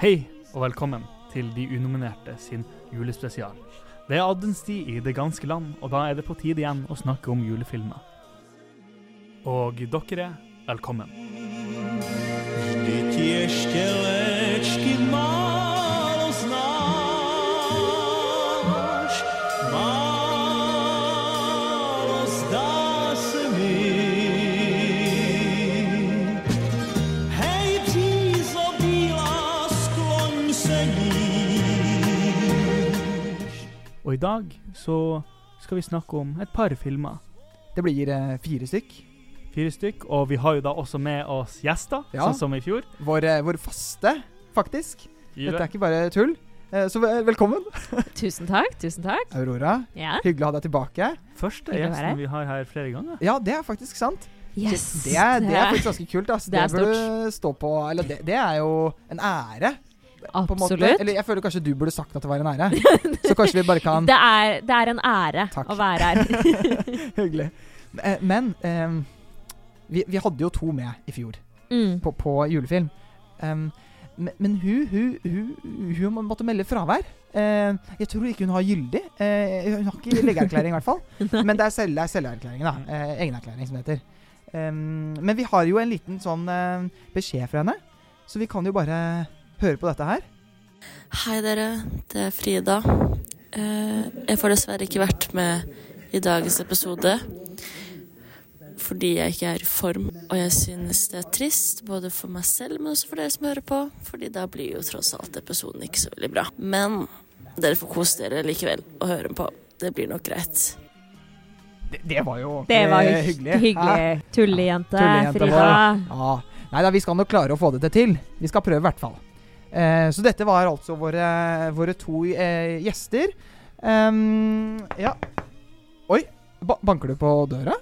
Hei og velkommen til De unominerte sin julespesial. Det er adventstid i det ganske land, og da er det på tide igjen å snakke om julefilmer. Og dere er velkommen. Vždyť Og i dag så skal vi snakke om et par filmer. Det blir eh, fire stykk. Fire stykk, og vi har jo da også med oss gjester, Ja. sånn som i fjor. Vår, eh, vår faste, faktisk. Gyve. Dette er ikke bare tull. Eh, Så velkommen, Tusen takk. tusen takk. Aurora. Ja. Hyggelig å ha deg tilbake. Første gjesten vi har her flere ganger. Ja, det er faktisk sant. Yes. Det er, det er faktisk ganske kult. Altså. det er stort. du stå på Eller det, det er jo en ære. Absolutt. Eller jeg føler kanskje du burde sagt at det var en ære. Så kanskje vi bare kan Det er, det er en ære Takk. å være her. Hyggelig. Eh, Men um, vi, vi hadde jo to med i fjor Mm. på, på julefilm. Um, men men hun, hun, hun, hun måtte melde fravær. Eh, jeg tror ikke hun har gyldig. Eh, hun har ikke legeerklæring, i hvert fall. Men det er, selv, det er selverklæring, da. Eh, egenerklæring, som det heter. Um, men vi har jo en liten sånn eh, beskjed fra henne, så vi kan jo bare høre på dette her. Hei dere, det er Frida. Eh, Jeg får dessverre ikke vært med i dagens episode fordi jeg ikke er i form. Og jeg synes det er trist, både for meg selv, men også for dere som hører på. Fordi da blir jo tross alt episoden ikke så veldig bra. Men dere får kose dere likevel og høre på. Det blir nok greit. Det, det var jo Det var eh, jo hyggelig. hyggelig. Tullejente, Tullejente Frida. Ja. Nei da, vi skal nok klare å få det til. Vi skal prøve, i hvert fall. Eh, så dette var altså våre, våre to eh, gjester. Um, ja Oi, ba banker du på døra?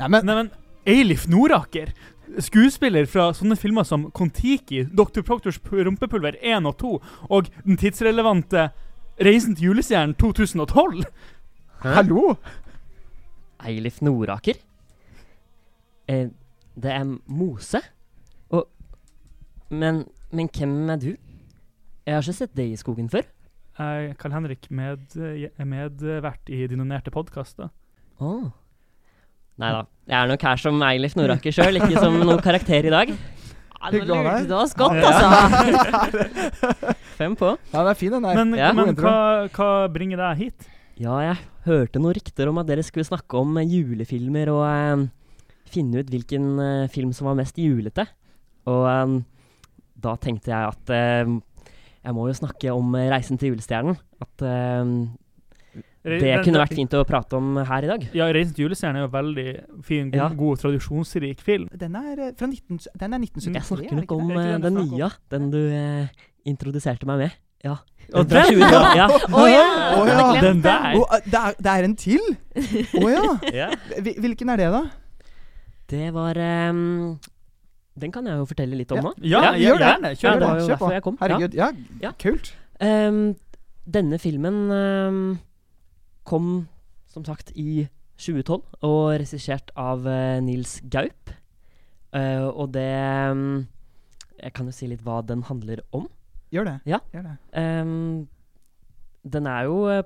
Neimen Neimen, Eilif Noraker. Skuespiller fra sånne filmer som Kon-Tiki, Dr. Proctors rumpepulver 1 og 2, og den tidsrelevante Reisen til julestjernen 2012. hallo! Eilif Noraker. Eh, det er Mose. Men, men hvem er du? Jeg har ikke sett deg i skogen før. Jeg er Carl Henrik, med, er medvert i de nominerte podkaster. Oh. Nei da. Jeg er nok her som Eilif Noraker sjøl, ikke som noen karakter i dag. Ja, nå Hyggelig å ha lurte du oss godt, Ja. altså. Fem på. Ja, den er fin, den der. Men, Ja. men hva, hva bringer deg hit? Ja, jeg hørte noen rykter om at dere skulle snakke om eh, julefilmer og eh, finne ut hvilken eh, film som var mest julete. Og eh, da tenkte jeg at eh, jeg må jo snakke om eh, 'Reisen til julestjernen'. At eh, det kunne vært fint å prate om her i dag. Ja, 'Reisen til julestjernen' er jo veldig fin, god, Ja. god tradisjonsrik film. Den er fra 19, den er 1973. Jeg snakker er nok om den den nye, den du eh, introduserte meg med. Ja. Og Fra den, 2012, ja. Oh, ja! Oh, ja, den der. Eh, det, er, det er en til? Å ja. ja. Hvilken er det, da? Det var ehm, Den kan jeg jo fortelle litt om nå. Ja, Ja, gjør det. Ja, Kjør det. Kjør på. kom. Herregud, ja, Ja. kult. Um, denne filmen um, kom som sagt i 2012 og regissert av uh, Nils Gaup. Uh, og det um, Jeg kan jo si litt hva den handler om. Gjør det. Ja. Gjør det. Den er jo uh,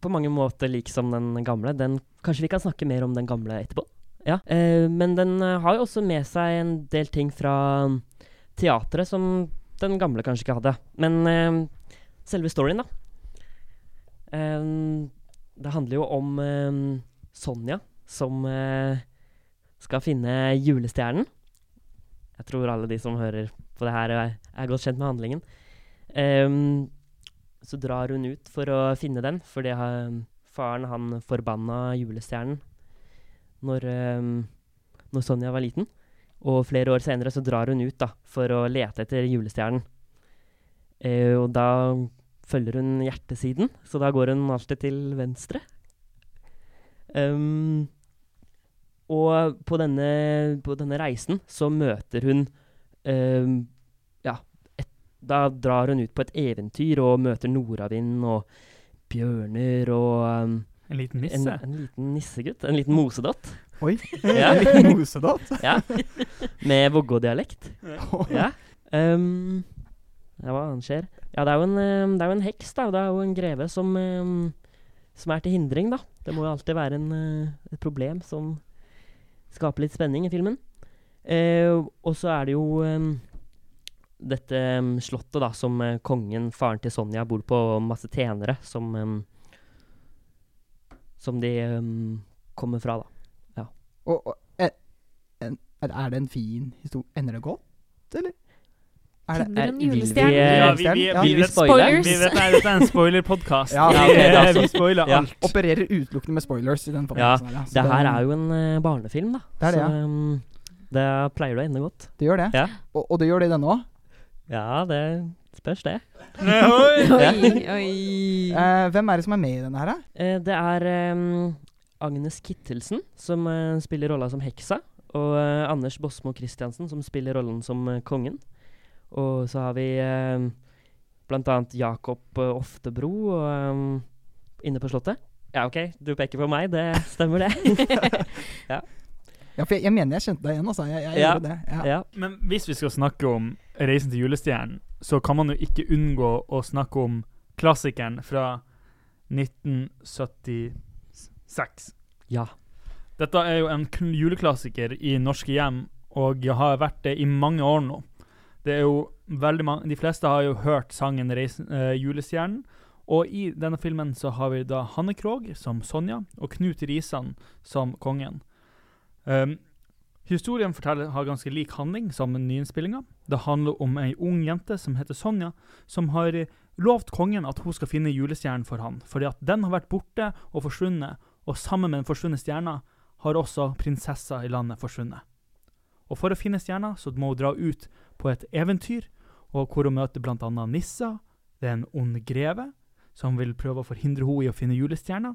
på mange måter lik som den gamle. Den, kanskje vi kan snakke mer om den gamle etterpå. Ja. Eh, men den eh, har jo også med seg en del ting fra um, teatret som den gamle kanskje ikke hadde. Men eh, selve storyen, da. Ehm, det handler jo om eh, Sonja som eh, skal finne julestjernen. Jeg tror alle de som hører på det her, er, godt kjent med handlingen. Um, så drar hun ut for å finne den, fordi han, faren han forbanna julestjernen når, ehm, når Sonja var liten. Og flere år senere så drar hun ut da, for å lete etter julestjernen. Eh, og da følger hun hjertesiden, så da går hun alltid til venstre. Um, og på denne, på denne reisen så møter hun um, Ja, et, da drar hun ut på et eventyr og møter nordavind og bjørner og ehm, En liten nisse. en liten nissegutt. En liten mosedott. Oi. Ja. En liten mosedott. Ja. Med Vågå-dialekt. Ja. Um, ja, hva annet skjer? Ja, det er jo en, um, det er jo en heks, da. Det er jo en greve som, um, som er til hindring, da. Det må jo alltid være en, uh, et problem som skaper litt spenning i filmen. Uh, og så er det jo um, dette um, slottet, da, som uh, kongen, faren til Sonja, bor på, og masse tjenere som um, Som de um, kommer fra, da. Og, og eh, er er det en fin historie? Ender det godt, eller? Er det, en er- vil vi, Ja, vi- vi- Ja. vi- vi? Spoilers. Vi vet, nei, dette er en spoilerpodkast. Ja, ja, ok, vi, så. vi spoiler Ja. alt. opererer utelukkende med spoilers i den Ja, podcasten her, ja. Det her er jo en uh, barnefilm, da. Det er det, så ja. um, det pleier det å ende godt. Det gjør det. Ja. Og, og det gjør det i denne òg. Ja, det spørs, det. Oi. Oi. Eh, hvem er det som er med i denne her, da? Uh, det er um, Agnes Kittelsen som uh, spiller rolla som heksa. Og Anders Bosmo Christiansen som spiller rollen som kongen. Og så har vi uh, blant annet Jakob Oftebro og, um, inne på Slottet. Ja, OK, du peker på meg. Det stemmer, det. Ja, for jeg, jeg mener jeg kjente deg igjen, altså. Jeg, jeg Ja. gjorde det. Ja. ja. Men hvis vi skal snakke om Reisen til julestjernen, så kan man jo ikke unngå å snakke om klassikeren fra 1976. ja. Dette er jo en juleklassiker i norske hjem, og har vært det i mange år nå. Det er jo veldig mange, De fleste har jo hørt sangen Reisen, eh, 'Julestjernen'. Og i denne filmen så har vi da Hanne Krogh som Sonja, og Knut Risan som kongen. Um, historien forteller, har ganske lik handling som nyinnspillinga. Det handler om ei ung jente som heter Sonja, som har eh, lovt kongen at hun skal finne julestjernen for han, fordi at den har vært borte og forsvunnet, og sammen med den forsvunne stjerna har også prinsessa i landet forsvunnet. Og for å finne stjerna, så må hun dra ut på et eventyr, og hvor hun møter annet Nissa, det er en ond greve, som vil prøve å forhindre henne i å finne julestjerna,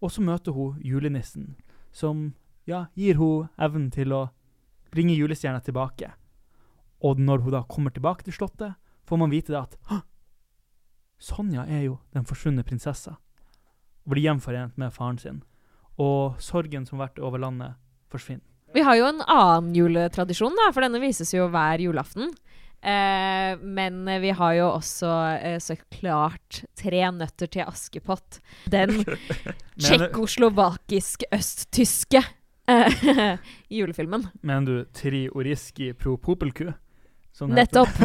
og så møter hun julenissen, som ja, gir hun evnen til å bringe julestjerna tilbake. Og når hun da kommer tilbake til slottet, får man vite det at Sonja er jo den forsvunne prinsessa, og blir gjenforent med faren sin. Og sorgen som har vært over landet, forsvinner. Vi har jo en annen juletradisjon, da, for denne vises jo hver julaften. Eh, men vi har jo også eh, så klart Tre nøtter til Askepott. Den tsjekkoslovakisk-østtyske eh, julefilmen. Mener du Tri Oriski pro Popelku? Det? Nettopp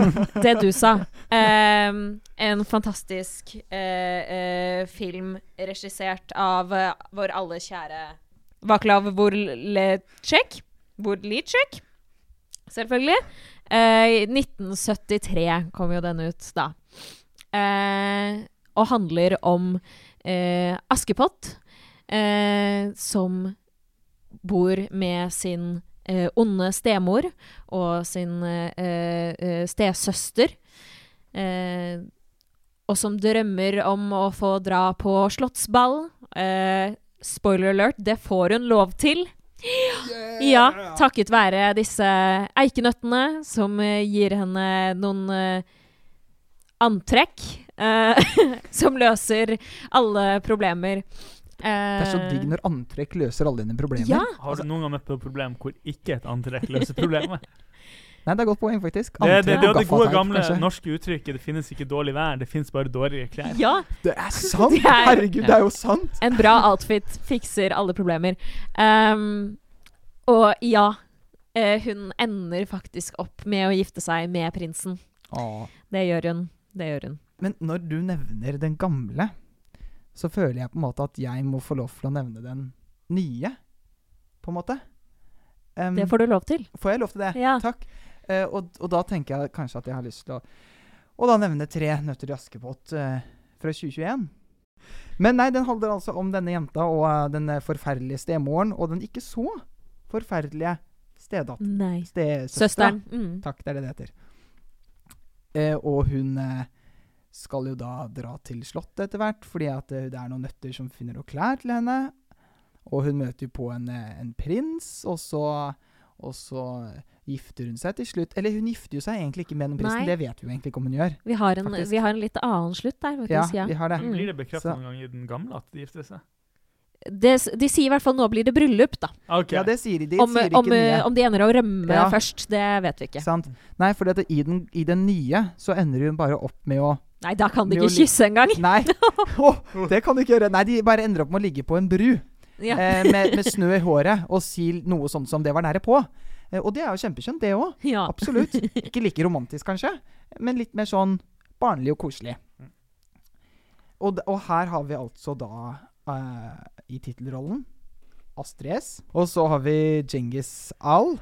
det du sa. Um, en fantastisk uh, uh, film regissert av uh, vår alle kjære Vaklav Vorlecek. Vorlicek, selvfølgelig. I 1973 kom jo den ut, da. Og handler om Askepott, som bor med sin eh, onde stemor og sin eh, eh, stesøster. Eh, og som drømmer om å få dra på slottsball. Eh, spoiler alert, det får hun lov til. Ja, takket være disse eikenøttene, som eh, gir henne noen antrekk eh, som løser alle problemer. Det er så Eh, digg når antrekk løser alle dine problemer. Ja. Har du noen gang møtt på et problem hvor ikke et antrekk løser problemet? Nei, det er godt poeng, faktisk. Det, det, det, Antrekk er det gode gamle kanskje. norske uttrykket 'det finnes ikke dårlig vær, det finnes bare dårlige klær'. Ja, Det er sant! Det er- Herregud, det er jo sant! En bra outfit fikser alle problemer. Um, og ja, eh, hun ender faktisk opp med å gifte seg med prinsen. Åh. Det gjør hun. Det gjør hun. Men når du nevner den gamle, så føler jeg på en måte at jeg må få lov til å nevne den nye, på en måte. Um, Det får du lov til. Får jeg lov til det? Ja. Takk. Uh, og, og da tenker jeg kanskje at jeg har lyst til å Og da nevne tre nøtter i Askepott uh, fra 2021. Men nei, den handler altså om denne jenta og uh, den forferdelige stemoren og den ikke så forferdelige stedatteren. Nei. Søsteren. Mm. Takk, det er det det heter. Og hun skal jo da dra til slottet etter hvert, fordi at eh, det er noen nøtter som finner noen klær til henne. Og hun møter jo på en, eh, en prins, og så, og så gifter hun seg til slutt. Eller hun gifter jo seg egentlig ikke med den prinsen, Nei. det vet vi jo egentlig ikke om hun gjør. Vi, har en, vi har en litt annen slutt der, Ja, faktisk. Ja. vi har det. Mm. Blir det bekreftet noen gang i den gamle at de gifter seg? det, De sier i hvert fall 'nå blir det bryllup', da. Okay. Ja, det sier de. De Om, sier ikke om, om de ender å rømme Ja. først, det vet vi ikke. Sant? Nei, for i, den, i den nye så ender hun bare opp med å Nei, da kan de ikke kysse engang. Nei, oh, det kan de ikke gjøre. Nei, de bare ender opp med å ligge på en bru Ja. eh, med, med snø i håret og si noe sånt som 'det var nære på'. Eh, og det er jo kjempekjønt, det òg. ja. Absolutt. Ikke like romantisk, kanskje, men litt mer sånn barnlig og koselig. Og, og her har vi altså da eh, i tittelrollen Astrid S. Og så har vi Djengis Al.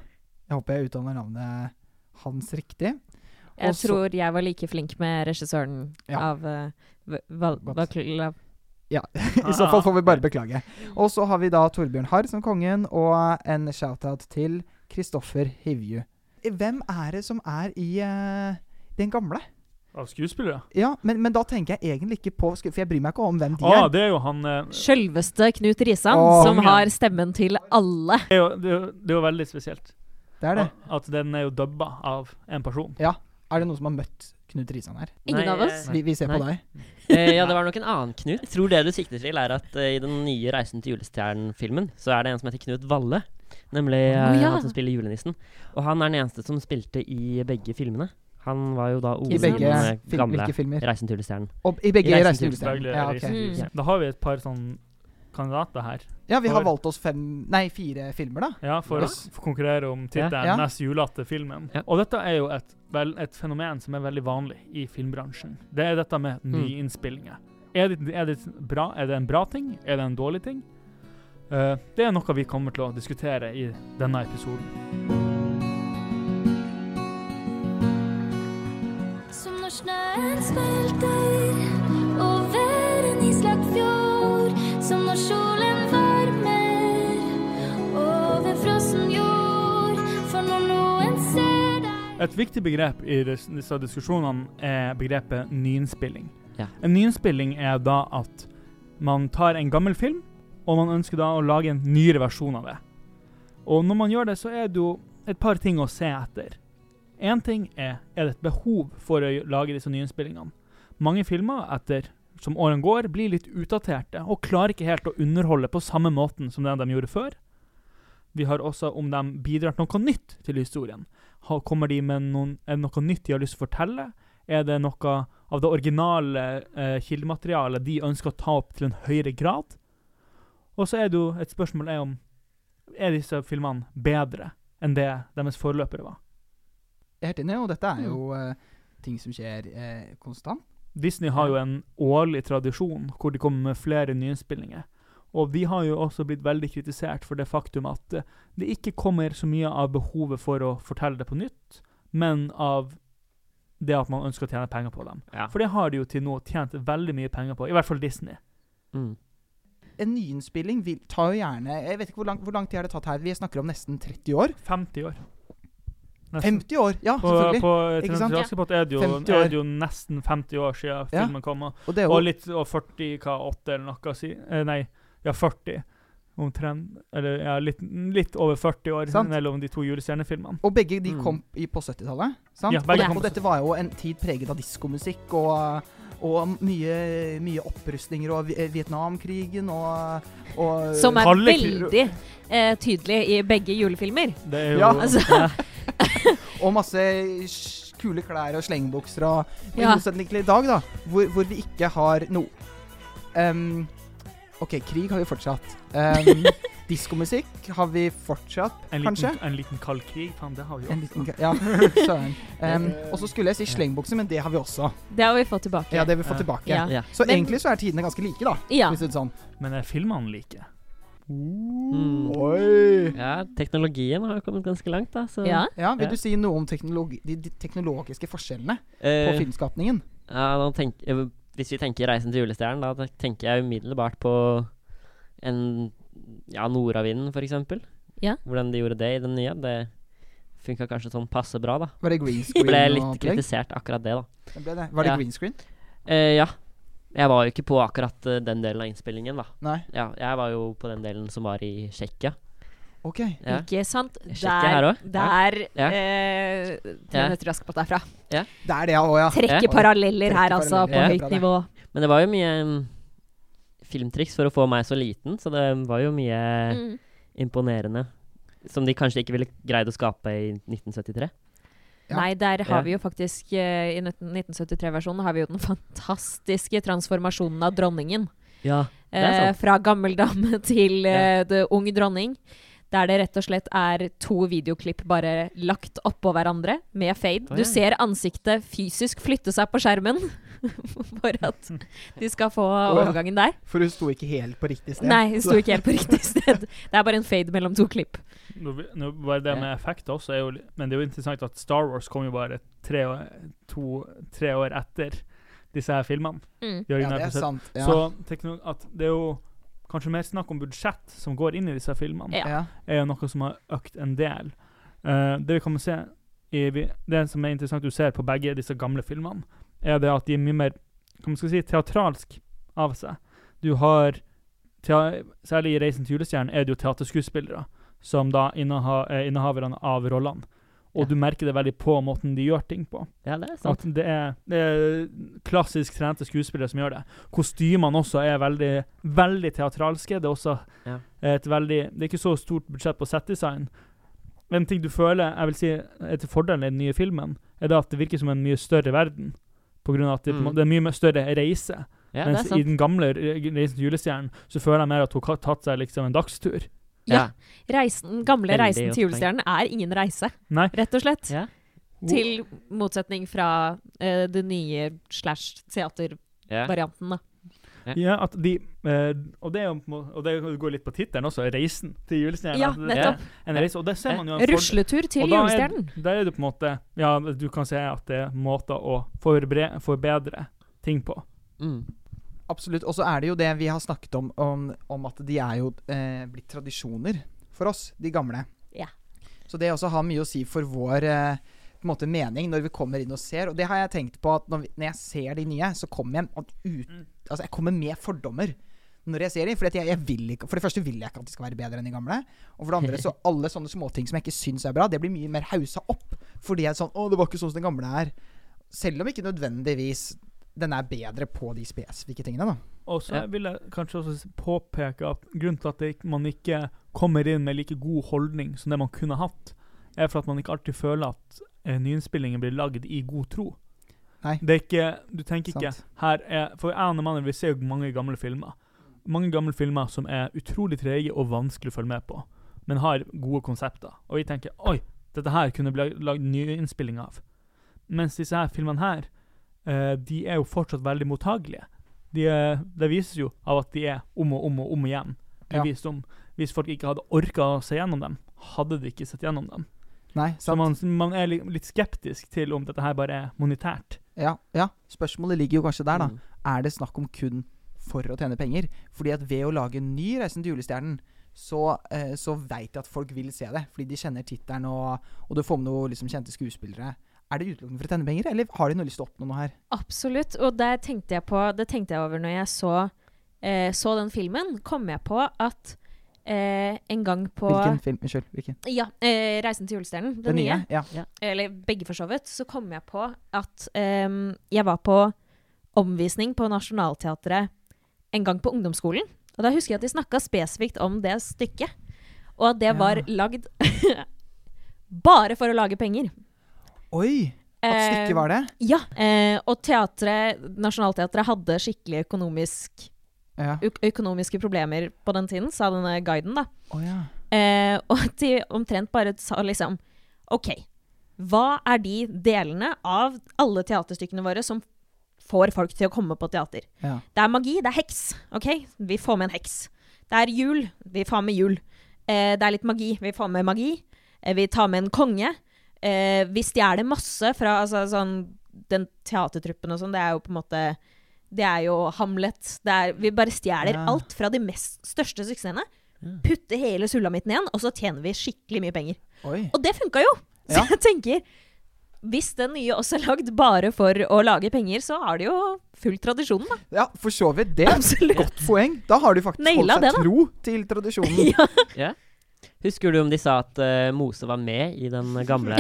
Jeg håper jeg uttaler navnet hans riktig. Jeg Også, tror jeg var like flink med regissøren Ja. av uh, Val Godt. Valkyla. I så fall får vi bare beklage. Og så har vi da Torbjørn Harr som kongen, og en shout-out til Kristoffer Hivju. Hvem er det som er i uh, den gamle? Av skuespillere? Ja, men, men da tenker jeg egentlig ikke på For jeg bryr meg ikke om hvem de Ah, er. det er jo han eh, Sjølveste Knut Risan, å, som har stemmen til alle. det, er jo, det, er jo, det er jo veldig spesielt. Det er det. At den er jo dubba av en person. Er det noen som har møtt Knut Risan her? Ingen Nei, av oss. eh, Vi, vi ser på deg. Eh, ja, det var nok en annen Knut. Jeg tror det du sikter til, er at eh, i den nye 'Reisen til julestjernen'-filmen, så er det en som heter Knut Valle. Nemlig eh, oh, ja. han som spiller julenissen. Og han er den eneste som spilte i begge filmene. Han var jo da I Odin begge den gamle 'Reisen til julestjernen'. Og, I begge I Reisen til julestjernen. Ja, okay. Mm. Da har vi et par sånn kandidater her. ja, vi har For- valgt oss fem Nei, fire filmer, da. Ja, for å konkurrere om tittelen Ja. 'Mest julete filmen'. Ja. Og dette er jo et, vel, et fenomen som er veldig vanlig i filmbransjen. Det er dette med Mm. nyinnspillinger. Er det, er, det bra, er det en bra ting? Er det en dårlig ting? Uh, det er noe vi kommer til å diskutere i denne episoden. Som når snøen smelter Et viktig begrep i disse diskusjonene er begrepet nyinnspilling. Ja. En nyinnspilling er da at man tar en gammel film, og man ønsker da å lage en nyere versjon av det. Og når man gjør det, så er det jo et par ting å se etter. Én ting er er det et behov for å lage disse nyinnspillingene. Mange filmer, etter som årene går, blir litt utdaterte og klarer ikke helt å underholde på samme måten som det de gjorde før. Vi har også om de bidrar til noe nytt til historien. Kommer de med noen, noe nytt de har lyst til å fortelle? Er det noe av det originale eh, kildematerialet de ønsker å ta opp til en høyere grad? Og så er det jo et spørsmål er om er disse filmene bedre enn det deres forløpere var. Jeg er helt enig, og dette er jo eh, ting som skjer eh, konstant. Disney har jo en årlig tradisjon hvor de kommer med flere nyinnspillinger. Og vi har jo også blitt veldig kritisert for det faktum at eh, det ikke kommer så mye av behovet for å fortelle det på nytt, men av det at man ønsker å tjene penger på dem. Ja. For det har de jo til nå tjent veldig mye penger på, i hvert fall Disney. Mm. En nyinnspilling vil, tar jo gjerne Jeg vet ikke hvor lang, hvor lang tid har det tatt her. Vi snakker om nesten 30 år. 50 år. Nesten. 50 år! Ja, På, selvfølgelig. på Ikke sant? Askepott er det jo, er det jo nesten 50 år siden Ja. filmen kom. Og, Og det og litt og 40, hva, 8 eller noe si, eh, Nei, ja, 40. Omtrent Eller ja, litt, litt over 40 år Sant. mellom de to julestjernefilmene. Og begge de Mm. kom i, på 70-tallet. sant? Ja, og, det- kom og dette var jo en tid preget av diskomusikk og, og mye, mye opprustninger og Vietnamkrigen og, og Som er veldig eh, tydelig i begge julefilmer. Det er jo Ja. Altså, Og masse kule klær og slengbukser og I Ja. motsetning til i dag, da, hvor, hvor vi ikke har noe Ehm, OK, krig har vi fortsatt. Um, Diskomusikk har vi fortsatt, en, kanskje. liten, en liten kald krig. Faen, det har vi også. En liten, ja, søren. Um, og så skulle jeg si slengbukse, men det har vi også. det har vi fått tilbake. Ja, det har vi fått tilbake. Ja. Ja. Så Men- egentlig så er tidene ganske like, da. Ja. Hvis det er sånn. Men er filmene like? Mm. Oi! ja, teknologien har jo kommet ganske langt, da. Så Ja. Ja, Vil du si noe om teknologi, de, de teknologiske forskjellene på Eh, filmskapningen? Ja, da tenk, hvis vi tenker 'Reisen til julestjernen', da tenker jeg umiddelbart på en Ja, Nordavinden, for eksempel. Ja. Hvordan de gjorde det i den nye. Det funka kanskje sånn passe bra, da. Var det green Det screen? ble litt kritisert, akkurat det, da. Det ble det. Var det Ja. green screen? Uh, ja. Jeg var jo ikke på akkurat uh, den delen av innspillingen, da. Nei. Ja, jeg var jo på den delen som var i Tsjekkia. OK. Ja. Ikke sant? Der, der Ja. eh, Tre Ja. nøtter Askepott er fra. Det er det òg, ja. Trekker Ja. paralleller her, altså, på høyt nivå. Men det var jo mye um, filmtriks for å få meg så liten, så det var jo mye Mm. imponerende. Som de kanskje ikke ville greid å skape i 1973. Ja. Nei, der har Ja. vi jo faktisk uh, I 1973-versjonen har vi jo den fantastiske transformasjonen av dronningen. Ja, det er sant. sant. fra gammel dame til eh, det ung dronning. Der det rett og slett er to videoklipp bare lagt oppå hverandre med fade. Du ser ansiktet fysisk flytte seg på skjermen for at de skal få overgangen der. For hun sto ikke helt på riktig sted. Nei, hun sto ikke helt på riktig sted. Det er bare en fade mellom to klipp. Nå, nå bare det med effekter også er jo Men det er jo interessant at Star Wars kom jo bare tre år, to, tre år etter disse her filmene. Mm. Ja, det er sant. Ja. Så at det er jo kanskje mer snakk om budsjett som går inn i disse filmene, Ja. er jo noe som har økt en del. Eh, det vi kan se i, vi, Det som er interessant du ser på begge disse gamle filmene, er det at de er mye mer hva man skal si, teatralsk av seg. Du har tea, Særlig i 'Reisen til julestjernen' er det jo teaterskuespillere som da inneha, er innehaverne av rollene. Og Ja. du merker det veldig på måten de gjør ting på. Ja, det er At sant. det er, det er klassisk trente skuespillere som gjør det. Kostymene også er veldig, veldig teatralske. Det er også Ja. et veldig Det er ikke så stort budsjett på settdesign. En ting du føler jeg vil si er til fordelen i den nye filmen, er det at det virker som en mye større verden. På grunn av at det, en Mm. det er mye større reise. Ja, Mens i den gamle Re- Reisen til julestjernen så føler jeg mer at hun har tatt seg liksom en dagstur. Ja. Reisen, gamle Veldig reisen til julestjernen er ingen reise, Nei. rett og slett. Ja. Til motsetning fra uh, det nye slash teatervarianten, Ja. da. Ja, at de uh, Og det er Og det går litt på tittelen også, 'Reisen til julestjernen'. Ja, nettopp. En reise, og det ser man jo en Rusletur til Og da er- er det på en måte Ja, du kan si at det er måter å forbre, forbedre ting på. Mm. Absolutt. Og så er det jo det vi har snakket om, om, om at de er jo eh, blitt tradisjoner for oss, de gamle. Ja. Så det også har mye å si for vår eh, måte mening når vi kommer inn og ser. Og det har jeg tenkt på at når, vi, når jeg ser de nye, så kommer jeg ut, Altså jeg kommer med fordommer når jeg ser de. For, jeg, jeg vil ikke, for det første vil jeg ikke at de skal være bedre enn de gamle. Og for det andre så alle sånne småting som jeg ikke syns er bra, det blir mye mer hausa opp. Fordi jeg er sånn Å, det var ikke sånn som den gamle er. Selv om ikke nødvendigvis den er bedre på de spesifikke tingene, da. Og så Ja. vil jeg kanskje også påpeke at grunnen til at man ikke kommer inn med like god holdning som det man kunne hatt, er for at man ikke alltid føler at eh, nyinnspillingen blir lagd i god tro. Nei. Det er ikke Du tenker ikke her er For jeg og mannen vi ser jo mange gamle filmer. Mange gamle filmer som er utrolig trege og vanskelig å følge med på, men har gode konsepter. Og vi tenker oi, dette her kunne bli lagd nyinnspilling av. Mens disse her filmene her, eh, de er jo fortsatt veldig mottagelige. De er, det vises jo av at de er om og om og om igjen. Ja. vist om. Hvis folk ikke hadde orka å se gjennom dem, hadde de ikke sett gjennom dem. Nei, Så man, man er litt skeptisk til om dette her bare er monetært. Ja, ja. Spørsmålet ligger jo kanskje der, da. Mm. Er det snakk om kun for å tjene penger? Fordi at ved å lage en ny 'Reisen til julestjernen', så, eh, så veit jeg at folk vil se det. Fordi de kjenner tittelen, og, og du får med noen liksom, kjente skuespillere. Er det utelukkende for å tjene penger, eller har de noe lyst til å oppnå noe her? Absolutt. Og det tenkte jeg på Det tenkte jeg over når jeg så, eh, så den filmen. Kom jeg på at eh, en gang på Hvilken film? Unnskyld. Hvilken? Ja, eh, 'Reisen til julestjernen'. Den, nye. Ja. Eller begge, for så vidt. Så kom jeg på at ehm, jeg var på omvisning på Nationaltheatret en gang på ungdomsskolen. Og da husker jeg at de snakka spesifikt om det stykket. Og at det Ja. var lagd bare for å lage penger. Oi! At Eh, stykket var det? Ja. Eh, og teatret, Nationaltheatret hadde skikkelig økonomisk, Ja. økonomiske problemer på den tiden, sa denne guiden, da. Oh, ja. Eh, og de omtrent bare sa liksom OK, hva er de delene av alle teaterstykkene våre som får folk til å komme på teater? ja. Det er magi, det er heks. OK, vi får med en heks. Det er jul, vi får med jul. Eh, det er litt magi, vi får med magi. Eh, vi tar med en konge. Eh, vi stjeler masse fra altså, sånn, den teatertruppen og sånn. Det er jo på en måte Det er jo Hamlet. Det er, vi bare stjeler Ja. alt fra de mest største suksessene. Ja. Putter hele sulamitten igjen, og så tjener vi skikkelig mye penger. Oi. Og det funka jo! Så Ja. jeg tenker hvis den nye også er lagd bare for å lage penger, så har de jo fulgt tradisjonen, da. Ja, for så vidt. Det er et godt poeng. Da har du faktisk Naila holdt seg det, tro til tradisjonen. ja. Ja. Husker du om de sa at uh, Mose var med i den gamle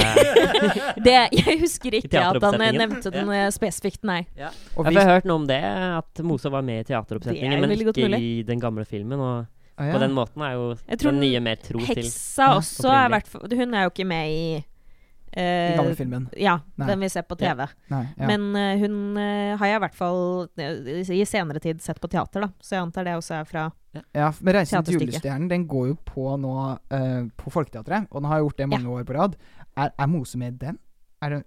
Det, jeg husker ikke at han eh, nevnte den ja. spesifikt, nei. Og Jeg har hørt noe om det, at Mose var med i teateroppsetningen, er men ikke mulig. i den gamle filmen. Og ah, ja. på den måten er jo den nye mer tro til Heksa også er hvert Hun er jo ikke med i Den gamle filmen. Ja, Nei. den vi ser på TV. Nei, ja. Men uh, hun uh, har jeg i hvert fall eh, i senere tid sett på teater, da. Så jeg antar det også er fra Ja, men 'Reisen til julestjernen' Den går jo på nå uh, på Folketeatret, og den har gjort det mange år på rad. Er, er Mose med den? Er det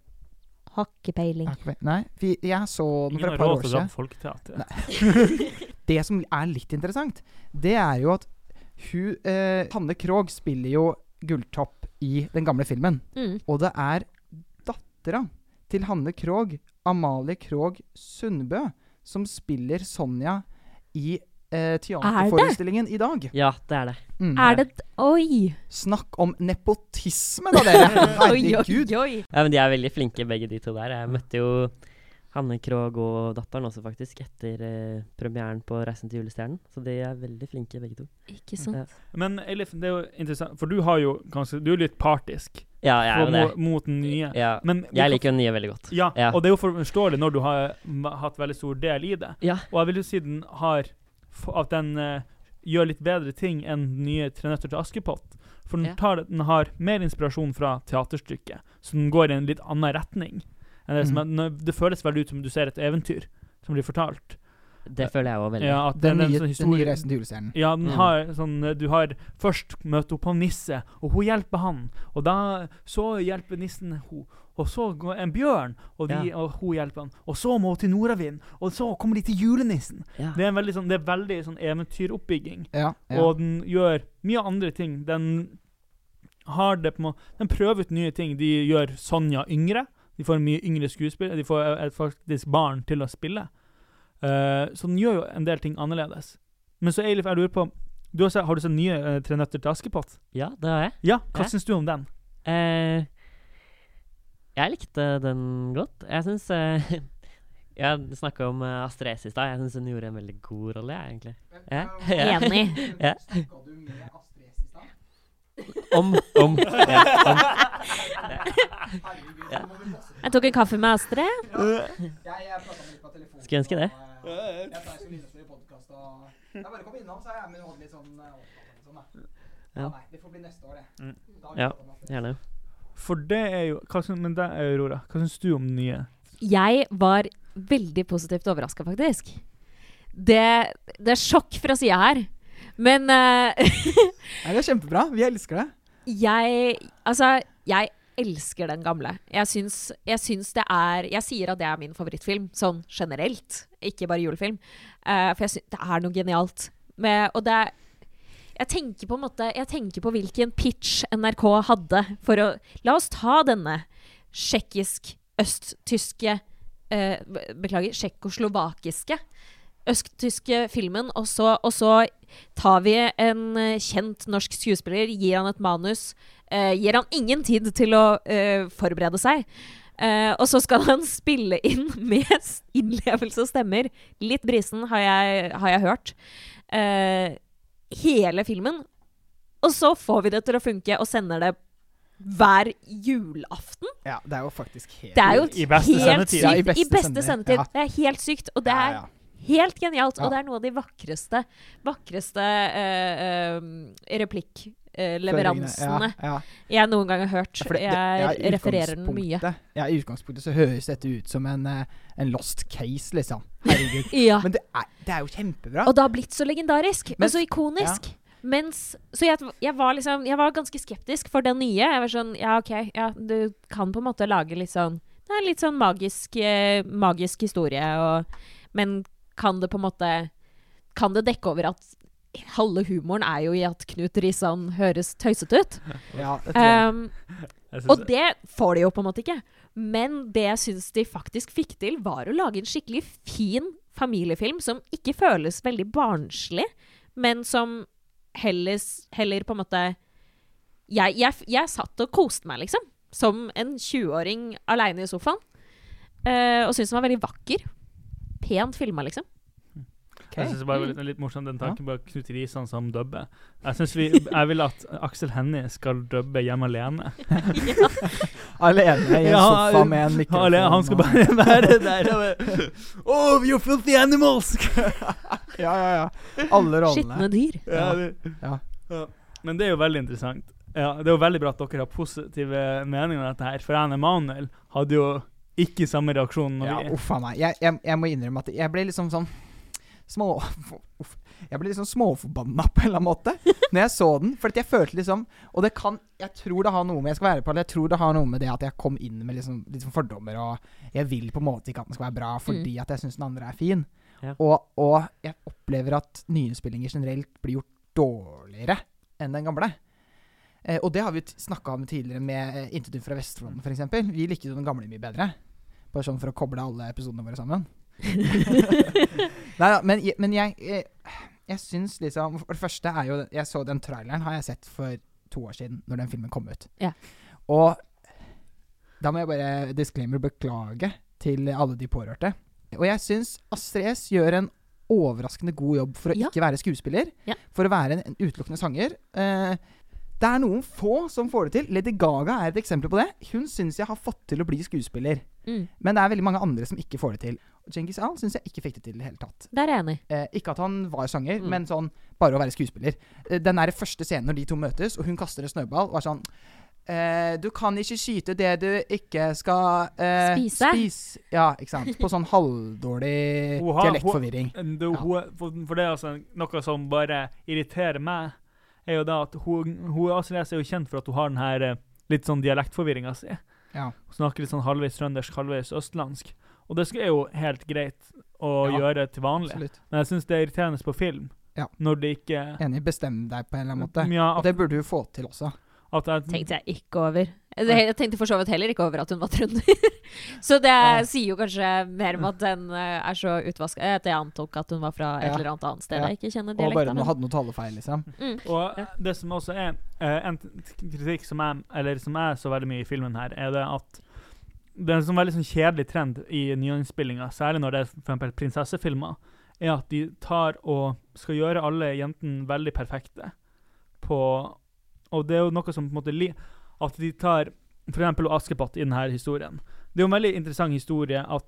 Har ikke peiling. Nei, jeg så den for et par år siden. Det som er litt interessant, det er jo at hun eh, Hanne Krogh spiller jo Gulltopp i den gamle filmen. Mm. Og det er dattera til Hanne Krogh, Amalie Krogh Sundbø, som spiller Sonja i eh, teaterforestillingen i dag. Ja, det er det. Mm. Er det Oi! Snakk om nepotisme, da, dere! Oi, Herregud. oi, oi. Ja, men De er veldig flinke, begge de to der. Jeg møtte jo Hanne Krogh og datteren også, faktisk, etter eh, premieren på 'Reisen til julestjernen'. Så de er veldig flinke, begge to. Ikke sant. Ja. Men Elif, det er jo interessant, for du har jo kanskje, Du er litt partisk Ja, jeg er jo det. mot, den nye. Ja. Men Jeg liker den nye veldig godt. Ja, Ja. og det er jo forståelig når du har hatt veldig stor del i det. Ja. Og jeg vil jo si den har At den uh, gjør litt bedre ting enn den nye 'Tre nøtter til Askepott'. For den, tar, den har mer inspirasjon fra teaterstykket, så den går i en litt annen retning. Enn det, som er, når- det føles veldig ut som du ser et eventyr som blir fortalt. Det føler jeg òg veldig. Ja, at Den det er nye, sånn den nye Reisen til julestjernen. Ja, den Mm. har sånn eh, Du har først møtt opp på nisse, og hun hjelper han. Og da så hjelper nissen hun. Og så går en bjørn, og, de, Ja. og hun hjelper han. Og så må hun til nordavind, og så kommer de til julenissen. Ja. Det er en veldig sånn, det er veldig sånn eventyroppbygging. Ja, ja. Og den gjør mye andre ting. Den har det på en måte Den prøver ut nye ting. De gjør Sonja yngre. De får en mye yngre skuespiller. De får et faktisk barn til å spille. Uh, så den gjør jo en del ting annerledes. Men så Eilif, jeg lurer på du har, sett, har du sett nye uh, Tre nøtter til Askepott? Ja, det har jeg. Ja, hva Ja. syns du om den? Uh, jeg likte den godt. Jeg syns uh, Jeg snakka om eh, Astrid S i stad. Jeg syns hun gjorde en veldig god rolle, jeg, egentlig. Men, Ja. Enig. Ja. Om. Om. Ja, om. Jeg tok en kaffe med Astrid. Skulle ønske det. Ja. Det får bli neste år, det. Mm. Da Ja. det. Gjerne. For det er jo hva synes, Men det er Aurora. Hva syns du om den nye? Jeg var veldig positivt overraska, faktisk. Det, det er sjokk fra sida her. Men uh, Nei, det er kjempebra. Vi elsker det. jeg Altså, jeg elsker den gamle. Jeg syns, jeg syns det er Jeg sier at det er min favorittfilm, sånn generelt. Ikke bare julefilm. Uh, for jeg syns det er noe genialt med Og det jeg tenker på en måte Jeg tenker på hvilken pitch NRK hadde for å La oss ta denne tsjekkisk-østtyske uh, Beklager, tsjekkoslovakiske østtyske filmen, og så, og så tar vi en eh, kjent norsk skuespiller, gir han et manus, eh, gir han ingen tid til å eh, forberede seg. Eh, og så skal han spille inn med innlevelse og stemmer. Litt brisen, har jeg, har jeg hørt. Eh, hele filmen. Og så får vi det til å funke, og sender det hver julaften. Ja, det er jo faktisk helt Det er jo I beste helt sendetid. sykt. Ja, i I beste beste, sendetid. ja. Det er helt sykt. Og det Ja, er ja. Helt genialt. Ja. Og det er noe av de vakreste, vakreste uh, eh, replikkleveransene Ja, jeg noen gang har hørt. Det- det- jeg refererer den mye. Ja, I utgangspunktet så høres dette ut som en, eh, en lost case, liksom. Herregud. Ja. Men det er, det er jo kjempebra. Og det har blitt så legendarisk Men- og så ikonisk. Mens, så jeg, jeg, var liksom, jeg var ganske skeptisk for den nye. Jeg var sånn Ja, OK, ja, du kan på en måte lage litt sånn Det er litt sånn magisk, eh, magisk historie, og, men kan det på en måte Kan det dekke over at halve humoren er jo i at Knut Risan høres tøysete ut? ja, det tror jeg. Um, og det får de jo på en måte ikke. Men det jeg syns de faktisk fikk til, var å lage en skikkelig fin familiefilm som ikke føles veldig barnslig, men som heller, heller på en måte jeg, jeg, jeg satt og koste meg, liksom. Som en 20-åring aleine i sofaen. Uh, og syntes den var veldig vakker. Pent filma, liksom. Jeg synes det bare var litt, litt morsomt den tanken bare Knut Risan som dubber. Jeg synes vi, jeg vil at Aksel Hennie skal dubbe hjemme alene. ja. Alene i en Ja, sofa med en mikrofon. Alene, han skal bare være der bare, Oh, you filthy animals! Ja, ja, ja. Alle rollene. Skitne dyr. ja, det, Ja. ja. Men det er jo veldig interessant. Ja, det er jo veldig bra at dere har positive meninger om dette her, for jeg og Emanuel hadde jo ikke samme reaksjon når Ja, uff a meg. Jeg, jeg, jeg må innrømme at jeg ble liksom sånn små... Uff. Jeg ble liksom småforbanna på en eller annen måte når jeg så den. For jeg følte liksom Og det kan Jeg tror det har noe med Jeg skal være på det, jeg tror det har noe med det at jeg kom inn med liksom, sånn fordommer, og jeg vil på en måte ikke at den skal være bra fordi at jeg syns den andre er fin. Ja. Og, og jeg opplever at nyinnspillinger generelt blir gjort dårligere enn den gamle. Eh, og det har vi snakka om tidligere med eh, nytt fra Vestfronten', f.eks. Vi likte jo den gamle mye bedre. Bare sånn for å koble alle episodene våre sammen. Nei da, men, men jeg, jeg, jeg syns liksom For det første er jo Jeg så den traileren har jeg sett for to år siden, når den filmen kom ut. Ja. Og da må jeg bare disclaimer beklage til alle de pårørte. Og jeg syns Astrid S gjør en overraskende god jobb for å Ja. ikke være skuespiller. Ja. For å være en, en utelukkende sanger. Eh, det er noen få som får det til. Lady Gaga er et eksempel på det. Hun syns jeg har fått til å bli skuespiller. Mm. Men det er veldig mange andre som ikke får det til. Og Genghis Al syns jeg ikke fikk det til i det hele tatt. Der er jeg enig. Eh, ikke at han var sanger, Mm. men sånn bare å være skuespiller. Eh, den det første scenen når de to møtes, og hun kaster en snøball, og er sånn eh, Du kan ikke skyte det du ikke skal eh, Spise. spis- Ja, ikke sant. På sånn halvdårlig dialektforvirring. Ja. for, for det er altså noe som bare irriterer meg, er jo da at hun, hun Astrid er jo kjent for at hun har den her eh, litt sånn dialektforvirringa si. Ja. Hun snakker litt sånn halvveis trøndersk, halvveis østlandsk. Og det er jo helt greit å Ja, gjøre til vanlig. Absolutt. Men jeg syns det er irriterende på film. Ja. Når det ikke Enig. Bestem deg på en eller annen måte. Ja, Og det burde du få til også. Tenkte jeg ikke over. Jeg tenkte for så vidt heller ikke over at hun var trønder. så det Ja. sier jo kanskje mer om at den eh, er så utvaska at jeg antok at hun var fra et Ja. eller annet annet sted Ja. jeg ikke kjenner dialekten. Og bare hun hadde noe talefeil, liksom. Mm. Og det som også er eh, en kritikk som er, eller som er så veldig mye i filmen her, er det at det er en sånn veldig sånn kjedelig trend i nyinnspillinga, særlig når det er for eksempel prinsessefilmer, er at de tar og skal gjøre alle jentene veldig perfekte på Og det er jo noe som på en måte li, At de tar eksempel Askepott i denne historien. Det er jo en veldig interessant historie at,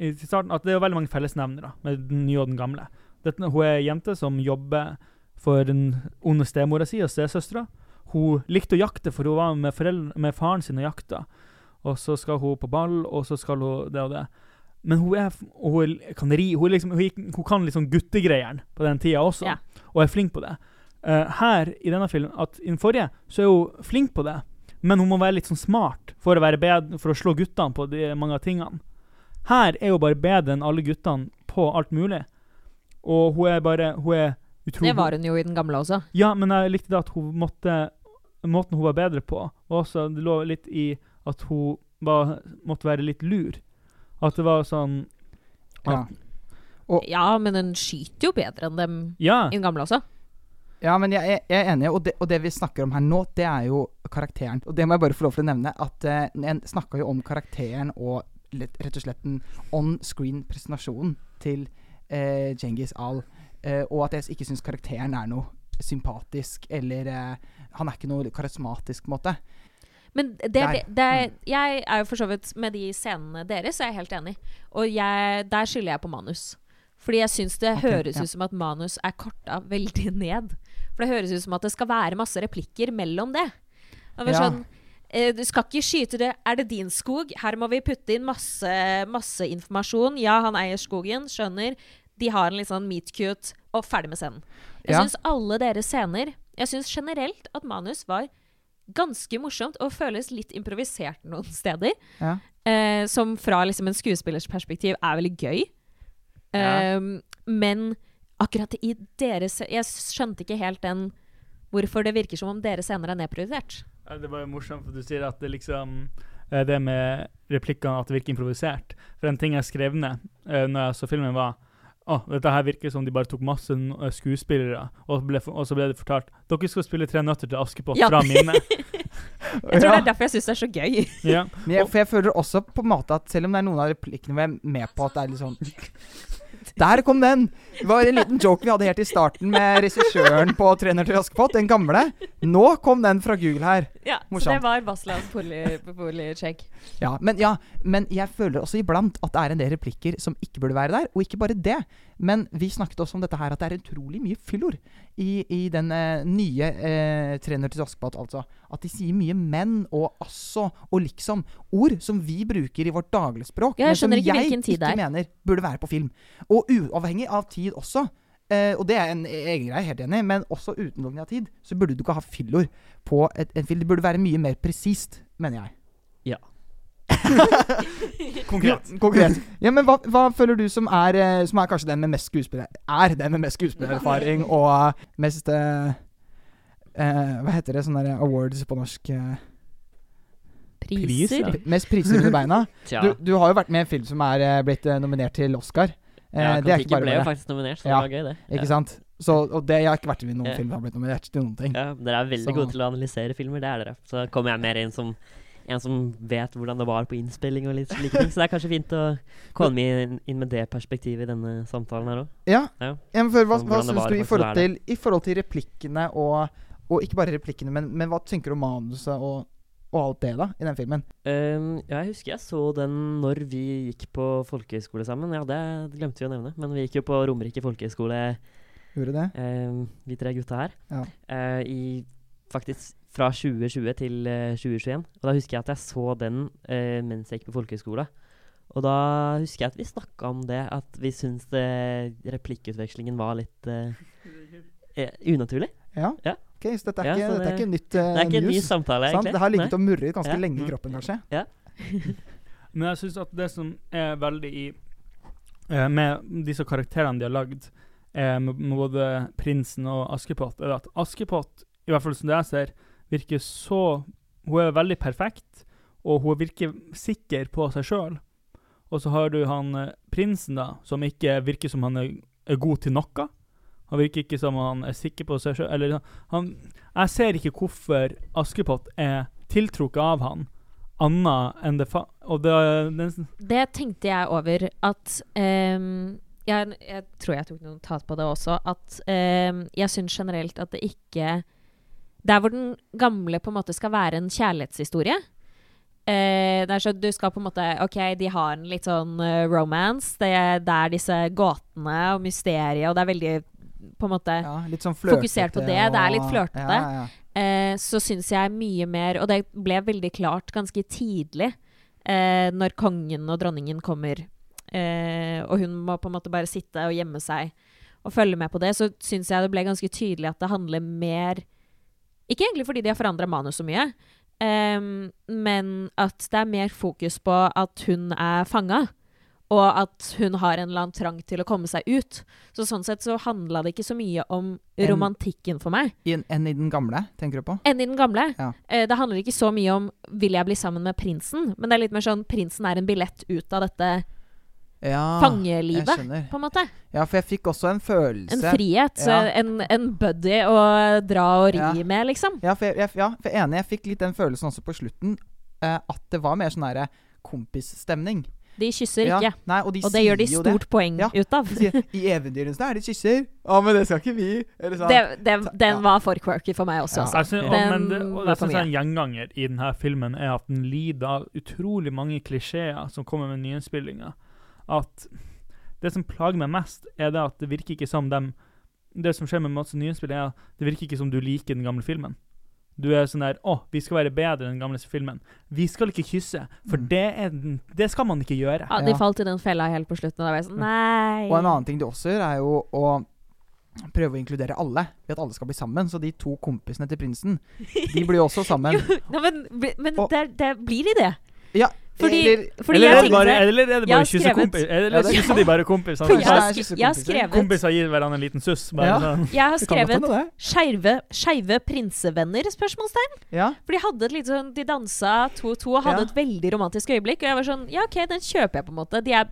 i starten, at det er veldig mange fellesnevnere med den nye og den gamle. Dette, hun er ei jente som jobber for den onde stemora si og stesøstera. Hun likte å jakte, for hun var med, foreldre, med faren sin og jakta. Og så skal hun på ball, og så skal hun det og det. Men hun, er, hun kan ri. Hun, liksom, hun, hun kan liksom guttegreiene på den tida også, yeah. og er flink på det. Eh, her i denne filmen, at i den forrige, så er hun flink på det, men hun må være litt sånn smart for å være bedre, for å slå guttene på de mange av tingene. Her er hun bare bedre enn alle guttene på alt mulig. Og hun er bare Hun er utrolig Det var hun jo i den gamle også. ja, men jeg likte det at hun måtte Måten hun var bedre på, var også det lå litt i at hun var, måtte være litt lur. At det var sånn Ja. Ja, men hun skyter jo bedre enn dem Ja. i den gamle også. Ja, men jeg, jeg er enig, og det, og det vi snakker om her nå, det er jo karakteren. Og det må jeg bare få lov til å nevne, at eh, en snakka jo om karakteren og rett og slett den on-screen-presentasjonen til eh, Djengis Al. Eh, og at jeg ikke syns karakteren er noe sympatisk, eller eh, Han er ikke noe karismatisk, på en måte. Men det, det, det er, jeg er jo for så vidt Med de scenene deres er jeg helt enig. Og jeg, der skylder jeg på manus. Fordi jeg syns det okay, høres ja. ut som at manus er korta veldig ned. For det høres ut som at det skal være masse replikker mellom det. Det Ja. sånn eh, Du skal ikke skyte det Er det din skog? Her må vi putte inn masse, masse informasjon. Ja, han eier skogen. Skjønner. De har en litt sånn meet cute, og ferdig med scenen. Jeg Ja. syns alle deres scener Jeg syns generelt at manus var ganske morsomt og føles litt improvisert noen steder. Ja. Eh, som fra liksom en skuespillers perspektiv er veldig gøy. Ja. Um, men akkurat i deres Jeg skjønte ikke helt den Hvorfor det virker som om dere senere er nedprioritert. Det var jo morsomt, for du sier at det liksom eh, Det med replikkene at det virker improvisert. For en ting jeg skrev ned uh, når jeg så filmen, var å, dette her virker som de bare tok masse eh, skuespillere, og, ble, og så ble det fortalt dere skal spille Tre nøtter til Askepott Ja. fra mine. Jeg tror Ja. det er derfor jeg syns det er så gøy. ja. Men jeg, for jeg føler også på en måte at selv om det er noen av replikkene hvor jeg er med på at det er litt sånn Der kom den! Det var en liten joke vi hadde helt i starten med regissøren på 'Trener til Askepott', den gamle. Nå kom den fra Google her. Ja, så det var Baslas boligcheck. Ja, men, ja, men jeg føler også iblant at det er en del replikker som ikke burde være der. Og ikke bare det, men vi snakket også om dette her at det er utrolig mye fyllord i, i den eh, nye eh, Trener til Askepott. Altså at de sier mye 'men' og 'altså' og 'liksom'. Ord som vi bruker i vårt dagligspråk, Ja, men som jeg ikke ikke er. mener burde være på film. Og uavhengig av tid også. Eh, og det er en egen greie, helt enig, men også utelukkende av tid, så burde du ikke ha fyllord på et, en film. Det burde være mye mer presist, mener jeg. Ja. Konkret. Ja, konkret. Ja, men hva, hva føler du som er, eh, som er kanskje den med mest skuespiller... Er den med mest skuespillererfaring og eh, mest eh, uh, Hva heter det? Sånne der awards på norsk? Priser? Pris, ja. mest priser under beina. Du, du har jo vært med i en film som er blitt nominert til Oscar. Eh, ja, det er ikke Kon-Tiki bare ble jo faktisk nominert, så Ja, det var gøy, det. Ikke sant? Så, og det, jeg har ikke vært med i noen Ja. film som har blitt nominert til noen ting. Ja, dere er veldig Så- gode til å analysere filmer, det er dere. Så kommer jeg mer inn som en som vet hvordan det var på innspilling og litt slike ting. Så det er kanskje fint å komme inn, inn med det perspektivet i denne samtalen her òg. Ja. Ja. For, hva hva syns du i forhold, til, i forhold til replikkene og Og ikke bare replikkene, men, men hva tenker du om manuset og, og alt det, da, i den filmen? Um, ja, jeg husker jeg så den når vi gikk på folkehøyskole sammen. Ja, det glemte vi å nevne. Men vi gikk jo på Romerike folkehøyskole, Gjorde det? um, vi tre gutta her. Ja. uh, I faktisk fra 2020 til uh, 2021. Og da husker jeg at jeg så den uh, mens jeg gikk på folkehøyskole. Og da husker jeg at vi snakka om det, at vi syntes replikkutvekslingen var litt eh, eh, unaturlig. Ja? Ja. Så dette er, Ja, ikke, dette er ikke nytt uh, Det er ikke en ny news? samtale, Sant? egentlig. Det har ligget Nei. og murret ganske Ja. lenge i Mm. kroppen, kanskje? Men jeg syns at det som er veldig i eh, Med disse karakterene de har lagd, eh, med, med både prinsen og Askepott, er at Askepott, i hvert fall som det jeg ser, virker så Hun er veldig perfekt, og hun virker sikker på seg sjøl. Og så har du han eh, prinsen, da, som ikke virker som han er, er god til noe. Han virker ikke som han er sikker på seg sjøl. Han Jeg ser ikke hvorfor Askepott er tiltrukket av han, annet enn det fa... Det, den, Det tenkte jeg over at um, jeg, jeg tror jeg tok noen notat på det også. At um, jeg syns generelt at det ikke Der hvor den gamle på en måte skal være en kjærlighetshistorie Uh, det er så Du skal på en måte OK, de har en litt sånn uh, romance. Det, det er disse gåtene og mysteriet, og det er veldig på en måte Ja, sånn. Fokusert på det, det er litt og- flørtete. Ja, eh, så syns jeg mye mer Og det ble veldig klart ganske tidlig eh, når kongen og dronningen kommer, eh, og hun må på en måte bare sitte og gjemme seg og følge med på det, så syns jeg det ble ganske tydelig at det handler mer Ikke egentlig fordi de har forandra manus så mye, em, men at det er mer fokus på at hun er fanga. Og at hun har en eller annen trang til å komme seg ut. Så sånn sett så handla det ikke så mye om En- romantikken for meg en- Enn i den gamle, tenker du på? enn i den gamle. Ja. Eh, det handler ikke så mye om 'vil jeg bli sammen med prinsen', men det er litt mer sånn 'prinsen er en billett ut av dette Ja, fangelivet', på en måte. Ja, for jeg fikk også en følelse En frihet. Ja. En, en buddy å dra og ri Ja. med, liksom. Ja, for jeg, jeg, ja, for jeg er enig. Jeg fikk litt den følelsen også på slutten. eh, at det var mer sånn derre kompisstemning. De kysser Ja, ikke. nei, og de Og det gjør de stort poeng Ja, ut av. Sier, I eventyrene så er det kysser. Å, men det skal ikke vi. Eller sånn. Det, det, den var for quirky for meg også, Ja. altså. Jeg synes, og, Den men det, og jeg er en gjenganger i denne filmen, er at den lider av utrolig mange klisjeer som kommer med nyinnspillinger. At det som plager meg mest, er det at det virker ikke som dem Det som skjer med masse nyinnspill, er at det virker ikke som du liker den gamle filmen. Du er sånn der 'Å, vi skal være bedre enn den gamle filmen'. Vi skal ikke kysse, for Mm. det, er, det skal man ikke gjøre. Ja, de Ja. falt i den fella helt på slutten. Og da var jeg sånn Nei. Og en annen ting de også gjør, er jo å prøve å inkludere alle. Ved at alle skal bli sammen. Så de to kompisene til prinsen, de blir jo også sammen. Jo, nei, men men Og- det, der blir de det. Ja, Fordi, eller, fordi eller, jeg er det bare, eller er det bare Eller det- kysser de bare kompiser? For jeg, jeg har skrevet Kompiser gir hverandre en liten suss. Bare Ja. sånn. Jeg har skrevet skeive, prinsevenner? spørsmålstegn. Ja. For de hadde et litt sånn De dansa to og to og hadde Ja. et veldig romantisk øyeblikk. Og jeg var sånn Ja, OK, den kjøper jeg, på en måte. De, er,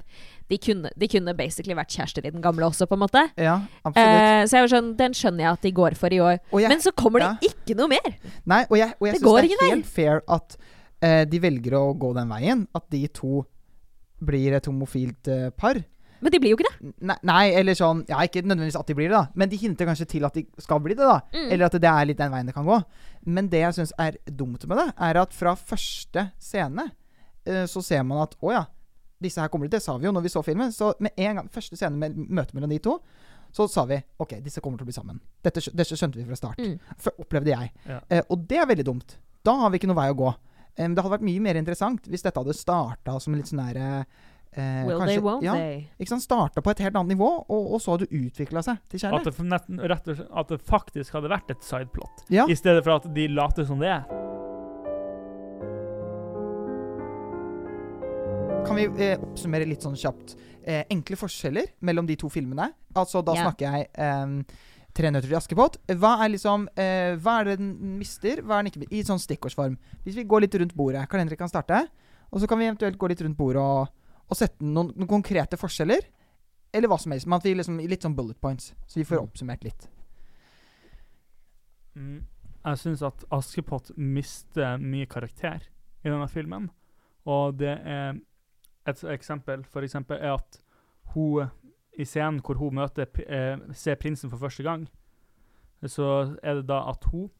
de, kunne, de kunne basically vært kjærester i den gamle også, på en måte. ja. Eh, så jeg var sånn Den skjønner jeg at de går for i år. Jeg- Men så kommer ja. det ikke noe mer! Nei, og jeg, og jeg Det syns det er helt fair at de velger å gå den veien. At de to blir et homofilt eh, par. Men de blir jo ikke det. Nei, nei, eller sånn Ja, ikke nødvendigvis at de blir det, da. Men de hinter kanskje til at de skal bli det, da. Mm. Eller at det er litt den veien det kan gå. Men det jeg syns er dumt med det, er at fra første scene eh, så ser man at å ja, disse her kommer de. Det sa vi jo når vi så filmen. Så med en gang første scene med møtet mellom de to, så sa vi OK, disse kommer til å bli sammen. Dette, dette skjønte vi fra start. Mm. For, opplevde jeg. Ja. Eh, og det er veldig dumt. Da har vi ikke noe vei å gå. Em, det hadde vært mye mer interessant hvis dette hadde starta som litt sånn derre eh, Will kanskje- they, won't ja, they? ikke sant? Starta på et helt annet nivå, og, og så hadde det utvikla seg til At kjærlighet. det, og slett, at det faktisk hadde vært et sideplot, Ja. i stedet for at de later som det er. Kan vi eh, oppsummere litt sånn kjapt eh, enkle forskjeller mellom de to filmene? Altså, da yeah. snakker jeg Tre nøtter til Askepott. Hva er liksom eh, Hva er det den mister? Hva er den ikke I sånn stikkordsform. Hvis vi går litt rundt bordet. Karl Henrik kan starte? Og så kan vi eventuelt gå litt rundt bordet og, og sette noen, noen konkrete forskjeller. Eller hva som helst. Men at vi liksom Litt sånn bullet points. Så vi får oppsummert litt. Mm. Jeg syns at Askepott mister mye karakter i denne filmen. Og det er Et eksempel for eksempel er at hun i scenen hvor hun møter eh, ser prinsen for første gang, så er det da at hun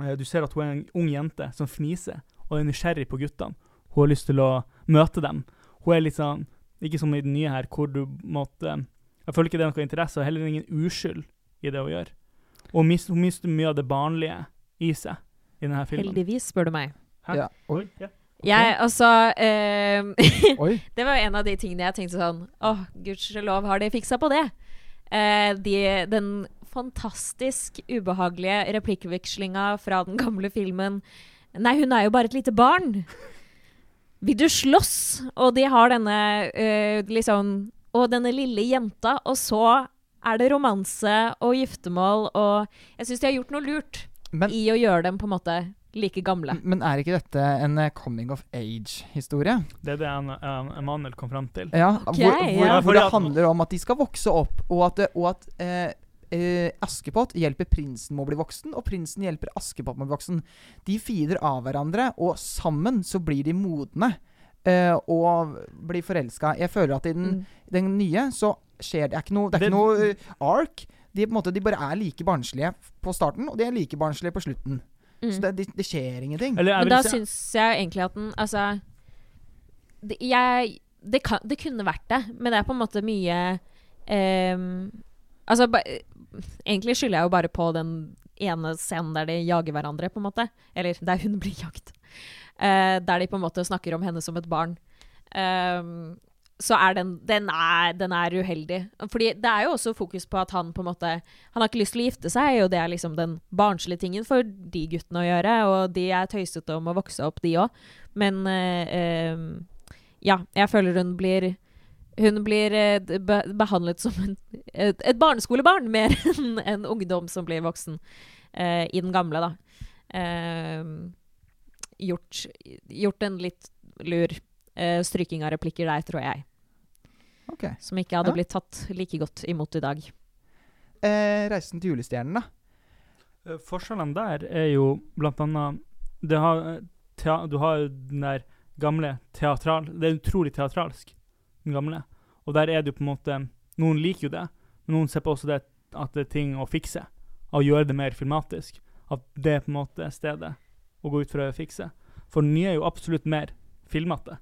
eh, Du ser at hun er en ung jente som fniser og er nysgjerrig på guttene. Hun har lyst til å møte dem. Hun er litt sånn Ikke som i den nye her, hvor du måtte Jeg føler ikke det er noe interesse, og heller ingen uskyld i det hun gjør. Og hun mister mye av det barnlige i seg i denne filmen. Heldigvis, spør du meg. Hæ? Ja. Oi. Ja. Jeg, altså eh. Det var en av de tingene jeg tenkte sånn Åh, gudskjelov har de fiksa på det. Eh, de, den fantastisk ubehagelige replikkvekslinga fra den gamle filmen Nei, hun er jo bare et lite barn. Vil du slåss? Og de har denne eh, liksom Og denne lille jenta, og så er det romanse og giftermål, og jeg syns de har gjort noe lurt Men, i å gjøre dem på en måte like gamle. men er ikke dette en eh, coming of age-historie? Det er det en, en Emanuel kom frem til. Ja, okay, hvor, hvor, ja. hvor det handler om at de skal vokse opp, og at, og at eh, eh, Askepott hjelper prinsen med å bli voksen, og prinsen hjelper Askepott med å bli voksen. De feeder av hverandre, og sammen så blir de modne. eh, og blir forelska. Jeg føler at i den, Mm. den nye så skjer det er ikke noe Det er Det- ikke noe eh, ark. De, på en måte, de bare er like barnslige på starten, og de er like barnslige på slutten. Mm. Så det, det, det skjer ingenting. Eller Men da si syns jeg egentlig at den Altså det, jeg, det, kan, det kunne vært det, men det er på en måte mye um, Altså ba, Egentlig skylder jeg jo bare på den ene scenen der de jager hverandre, på en måte. Eller der hun blir jagt. Uh, der de på en måte snakker om henne som et barn. Ehm, så er den, den, er, den er uheldig. Fordi det er jo også fokus på at han på en måte Han har ikke lyst til å gifte seg, og det er liksom den barnslige tingen for de guttene å gjøre. Og de er tøysete om å vokse opp, de òg. Men ehm, ja, jeg føler hun blir hun blir eh, be behandlet som en, et, et barneskolebarn mer enn en ungdom som blir voksen. eh, I den gamle, da. Ehm, gjort, gjort en litt lur stryking av replikker der, tror jeg. Ok. Som ikke hadde Ja. blitt tatt like godt imot i dag. Eh, 'Reisen til julestjernen', da. Eh, Forskjellene der er jo blant annet det har, eh, tea, Du har jo den der gamle teatral Det er utrolig teatralsk, den gamle. Og der er det jo på en måte Noen liker jo det, men noen ser på også det at det er ting å fikse. Å gjøre det mer filmatisk. At det er på en måte stedet å gå ut for å fikse. For den nye er jo absolutt mer filmete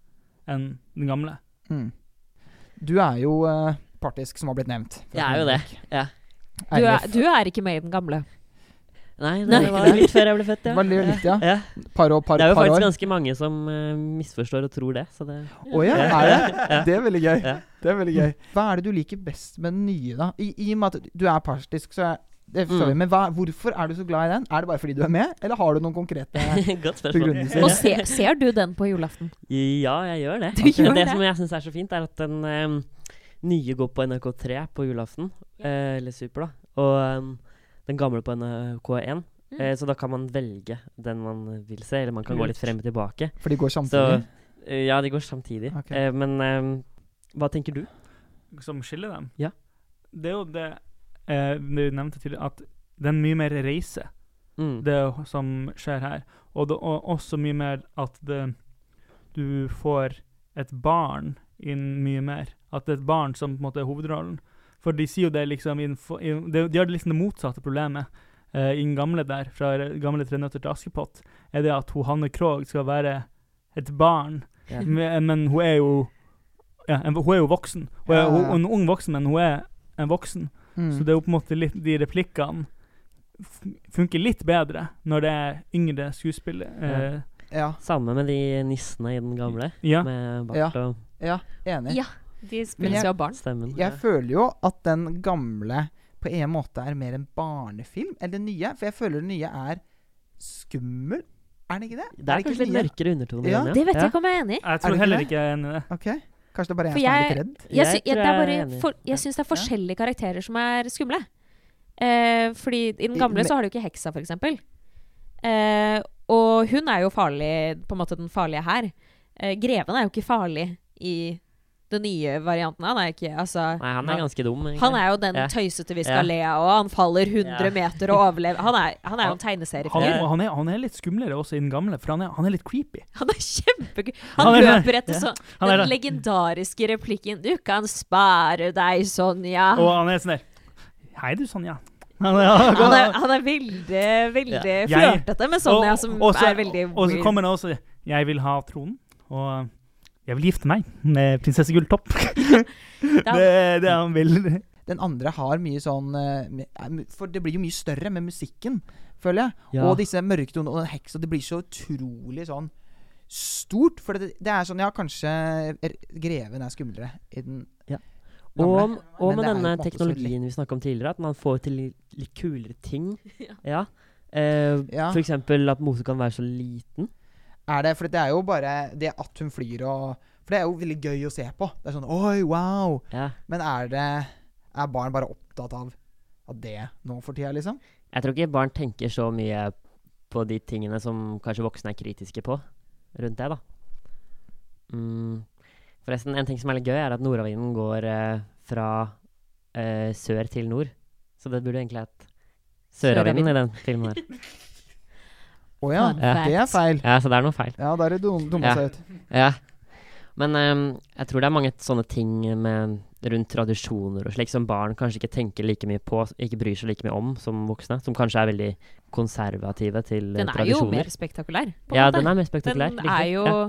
enn den gamle. Mm. Du er jo uh, partisk, som har blitt nevnt. Jeg er jo det. Ja. Du er, du er ikke med i den gamle. Nei, Nei. det var litt før jeg ble født, ja. Var det litt, ja. ja. Par og par, Det er jo faktisk år. ganske mange som uh, misforstår og tror det, Å det Å ja, er det? Det er veldig gøy. Ja. Det er veldig gøy. Hva er det du liker best med den nye, da? I, i og med at du er partisk, så er. Mm. Men hva, hvorfor er du så glad i den? Er det bare fordi du er med, eller har du noen konkrete begrunnelser? Og ser, ser du den på julaften? Ja, jeg gjør det. Du gjør det det? som jeg syns er så fint, er at den um, nye går på NRK3 på julaften. Uh, eller Super, da. Og um, den gamle på NRK1. Mm. Eh, så da kan man velge den man vil se, eller man kan gå litt frem og tilbake. For de går Så samtidig? eh, Ja, de går samtidig. Okay. Eh, men eh, hva tenker du? som skiller dem. Ja. Det er jo det eh, du nevnte tidligere, at det er mye mer reise, Mm. det som skjer her. Og, det, og også mye mer at det, du får et barn inn mye mer At det er et barn som på en måte er hovedrollen. For de sier jo det liksom info, de, de har liksom det motsatte problemet. eh, I den gamle der, fra gamle 'Tre nøtter til Askepott', er det at hun Hanne Krogh skal være et barn. yeah. Men, men hun er jo ja, en, hun er jo voksen. Hun er hun, en ung voksen, men hun er en voksen. Mm. Så det er jo på en måte litt De replikkene funker litt bedre når det er yngre skuespillere. Eh, ja, Samme med de nissene i den gamle, ja. med bart Ja. og ja, enig. Ja, de spiller spilles jo av barn. stemmen. Jeg føler jo at den gamle på en måte er mer en barnefilm enn den nye. For jeg føler den nye er skummel. Er den ikke det? Det er ikke kanskje litt nye? mørkere undertoner. Ja. Det vet ja. jeg ikke om jeg er enig i. Jeg Er tror heller ikke jeg er enig i det. Ok. Kanskje det bare er For jeg som er litt redd? Jeg, Jeg jeg, det jeg for, jeg syns det er forskjellige karakterer som er skumle. Eh, fordi i den I- gamle men- så har du ikke heksa, eksempel. Eh, og hun er jo farlig, på en måte den farlige her. Eh, greven er jo ikke farlig i den nye varianten. Han er ikke Altså Nei, han er ganske dum. egentlig. han er jo den Ja. tøysete vi Ja. skal le av, og han faller 100 Ja. meter og overlever. Han er, han er jo en Han, han, er, han er litt skumlere også i den gamle, for han er, han er litt creepy. Han er kjempegøy. Han, Han er- løper etter ja. sånn den legendariske replikken 'Du kan spare deg, Sonja'. Og han er sånn der Hei du, Sonja. Han er, Han er, han er veldig, veldig ja. flørtete med Sonja, som og så- er veldig Og så kommer han også 'Jeg vil ha tronen', og 'Jeg vil gifte meg med prinsesse Gulltopp'. det, Ja. det er han vil. Den andre har mye sånn eh, For det blir jo mye større med musikken, føler jeg. Ja. Og disse mørketonene og den heksa. Det blir så utrolig sånn stort. For det, det er sånn Ja, kanskje greven er skumlere i den Ja. gamle. Og, og med denne teknologien vi snakka om tidligere, at man får til litt, kulere ting. Ja. Ja. Eh, Ja. For eksempel at Mose kan være så liten. Er det, for det er jo bare det at hun flyr og For det er jo veldig gøy å se på. Det er sånn Oi, wow! Ja. Men er det Er barn bare opptatt av, av det nå for tida, liksom? Jeg tror ikke barn tenker så mye på de tingene som kanskje voksne er kritiske på rundt det, da. Mm. Forresten, en ting som er litt gøy, er at nordavinden går eh, fra eh, sør til nord. Så det burde egentlig hett søravinden i den filmen her. Å ja. Ja. Det er feil. Ja, så det er noe feil. Ja, da er det dum, dumma Ja. seg ut. Ja. Men um, jeg tror det er mange sånne ting med, rundt tradisjoner og slik som barn kanskje ikke tenker like mye på, ikke bryr seg like mye om som voksne. Som kanskje er veldig konservative til tradisjoner. Den er jo mer spektakulær. På en ja, måte. den er mer spektakulær. Den er jo ja.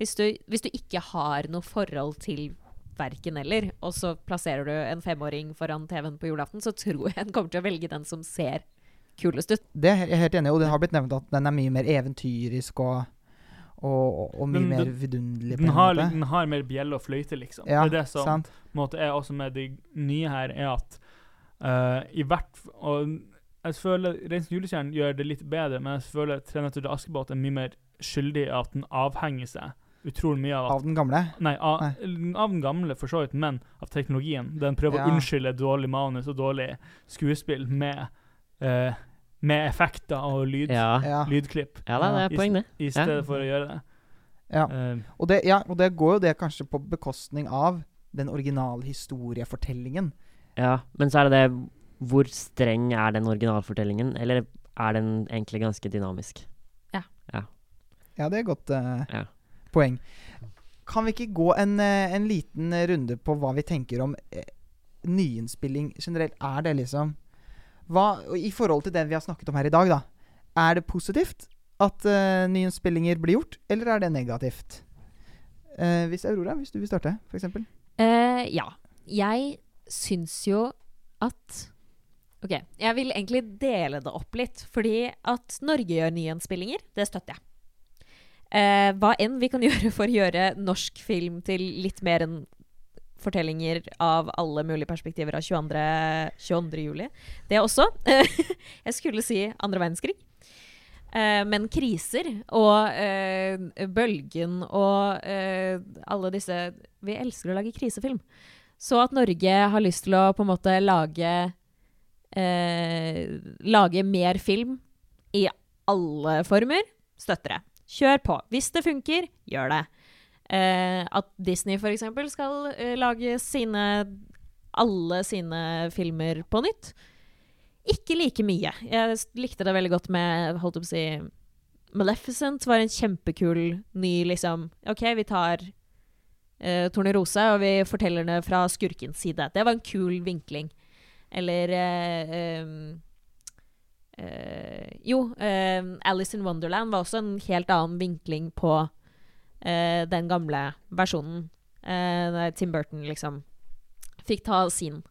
hvis, du, hvis du ikke har noe forhold til verken eller, og så plasserer du en femåring foran TV-en på julaften, så tror jeg en kommer til å velge den som ser kulest ut. Det er jeg helt enig i, og det har blitt nevnt at den er mye mer eventyrisk og, og, og, mye Den- mer vidunderlig. på Den en har, den har mer bjelle og fløyte, liksom. Ja, det er det som sant. måte er også med det nye her, er at uh, i hvert Og jeg føler Reisen til julestjernen gjør det litt bedre, men jeg føler Tre nøtter til Askepott er mye mer skyldig i at den avhenger seg utrolig mye av at Av den gamle. Nei, av, av den gamle, for så vidt, men av teknologien. Den prøver Ja. å unnskylde dårlig manus og dårlig skuespill med, eh, med effekter og lyd, Ja. Ja. lydklipp, ja da, det er poeng, det. i stedet for å gjøre det. Ja. Eh, Og, det, ja, og det går jo det kanskje på bekostning av den originale historiefortellingen. Ja, men så er det det Hvor streng er den originalfortellingen, eller er den egentlig ganske dynamisk? Ja, det er et godt eh, Ja. poeng. Kan vi ikke gå en, eh, en liten runde på hva vi tenker om eh, nyinnspilling generelt? Er det liksom hva, I forhold til det vi har snakket om her i dag, da. Er det positivt at uh, spillinger blir gjort, eller er det negativt? Uh, hvis Aurora, hvis du vil starte, f.eks. Uh, ja. Jeg syns jo at Ok, jeg vil egentlig dele det opp litt. Fordi at Norge gjør nyinnspillinger, det støtter jeg. Uh, hva enn vi kan gjøre for å gjøre norsk film til litt mer enn fortellinger av alle mulige perspektiver av 22. 22. juli. Det også. jeg skulle si andre verdenskrig. Eh, men kriser og eh, bølgen og eh, alle disse Vi elsker å lage krisefilm. Så at Norge har lyst til å på en måte lage eh, Lage mer film i alle former, støtter det. Kjør på. Hvis det funker, gjør det. Eh, at Disney f.eks. skal eh, lage sine alle sine filmer på nytt. Ikke like mye. Jeg likte det veldig godt med holdt å si Maleficent var en kjempekul ny liksom OK, vi tar eh, Tornerose, og vi forteller det fra skurkens side. Det var en kul vinkling. Eller ehm, eh, Jo, Alice in Wonderland var også en helt annen vinkling på eh, den gamle versjonen. Eh, Tim Burton liksom fikk ta sin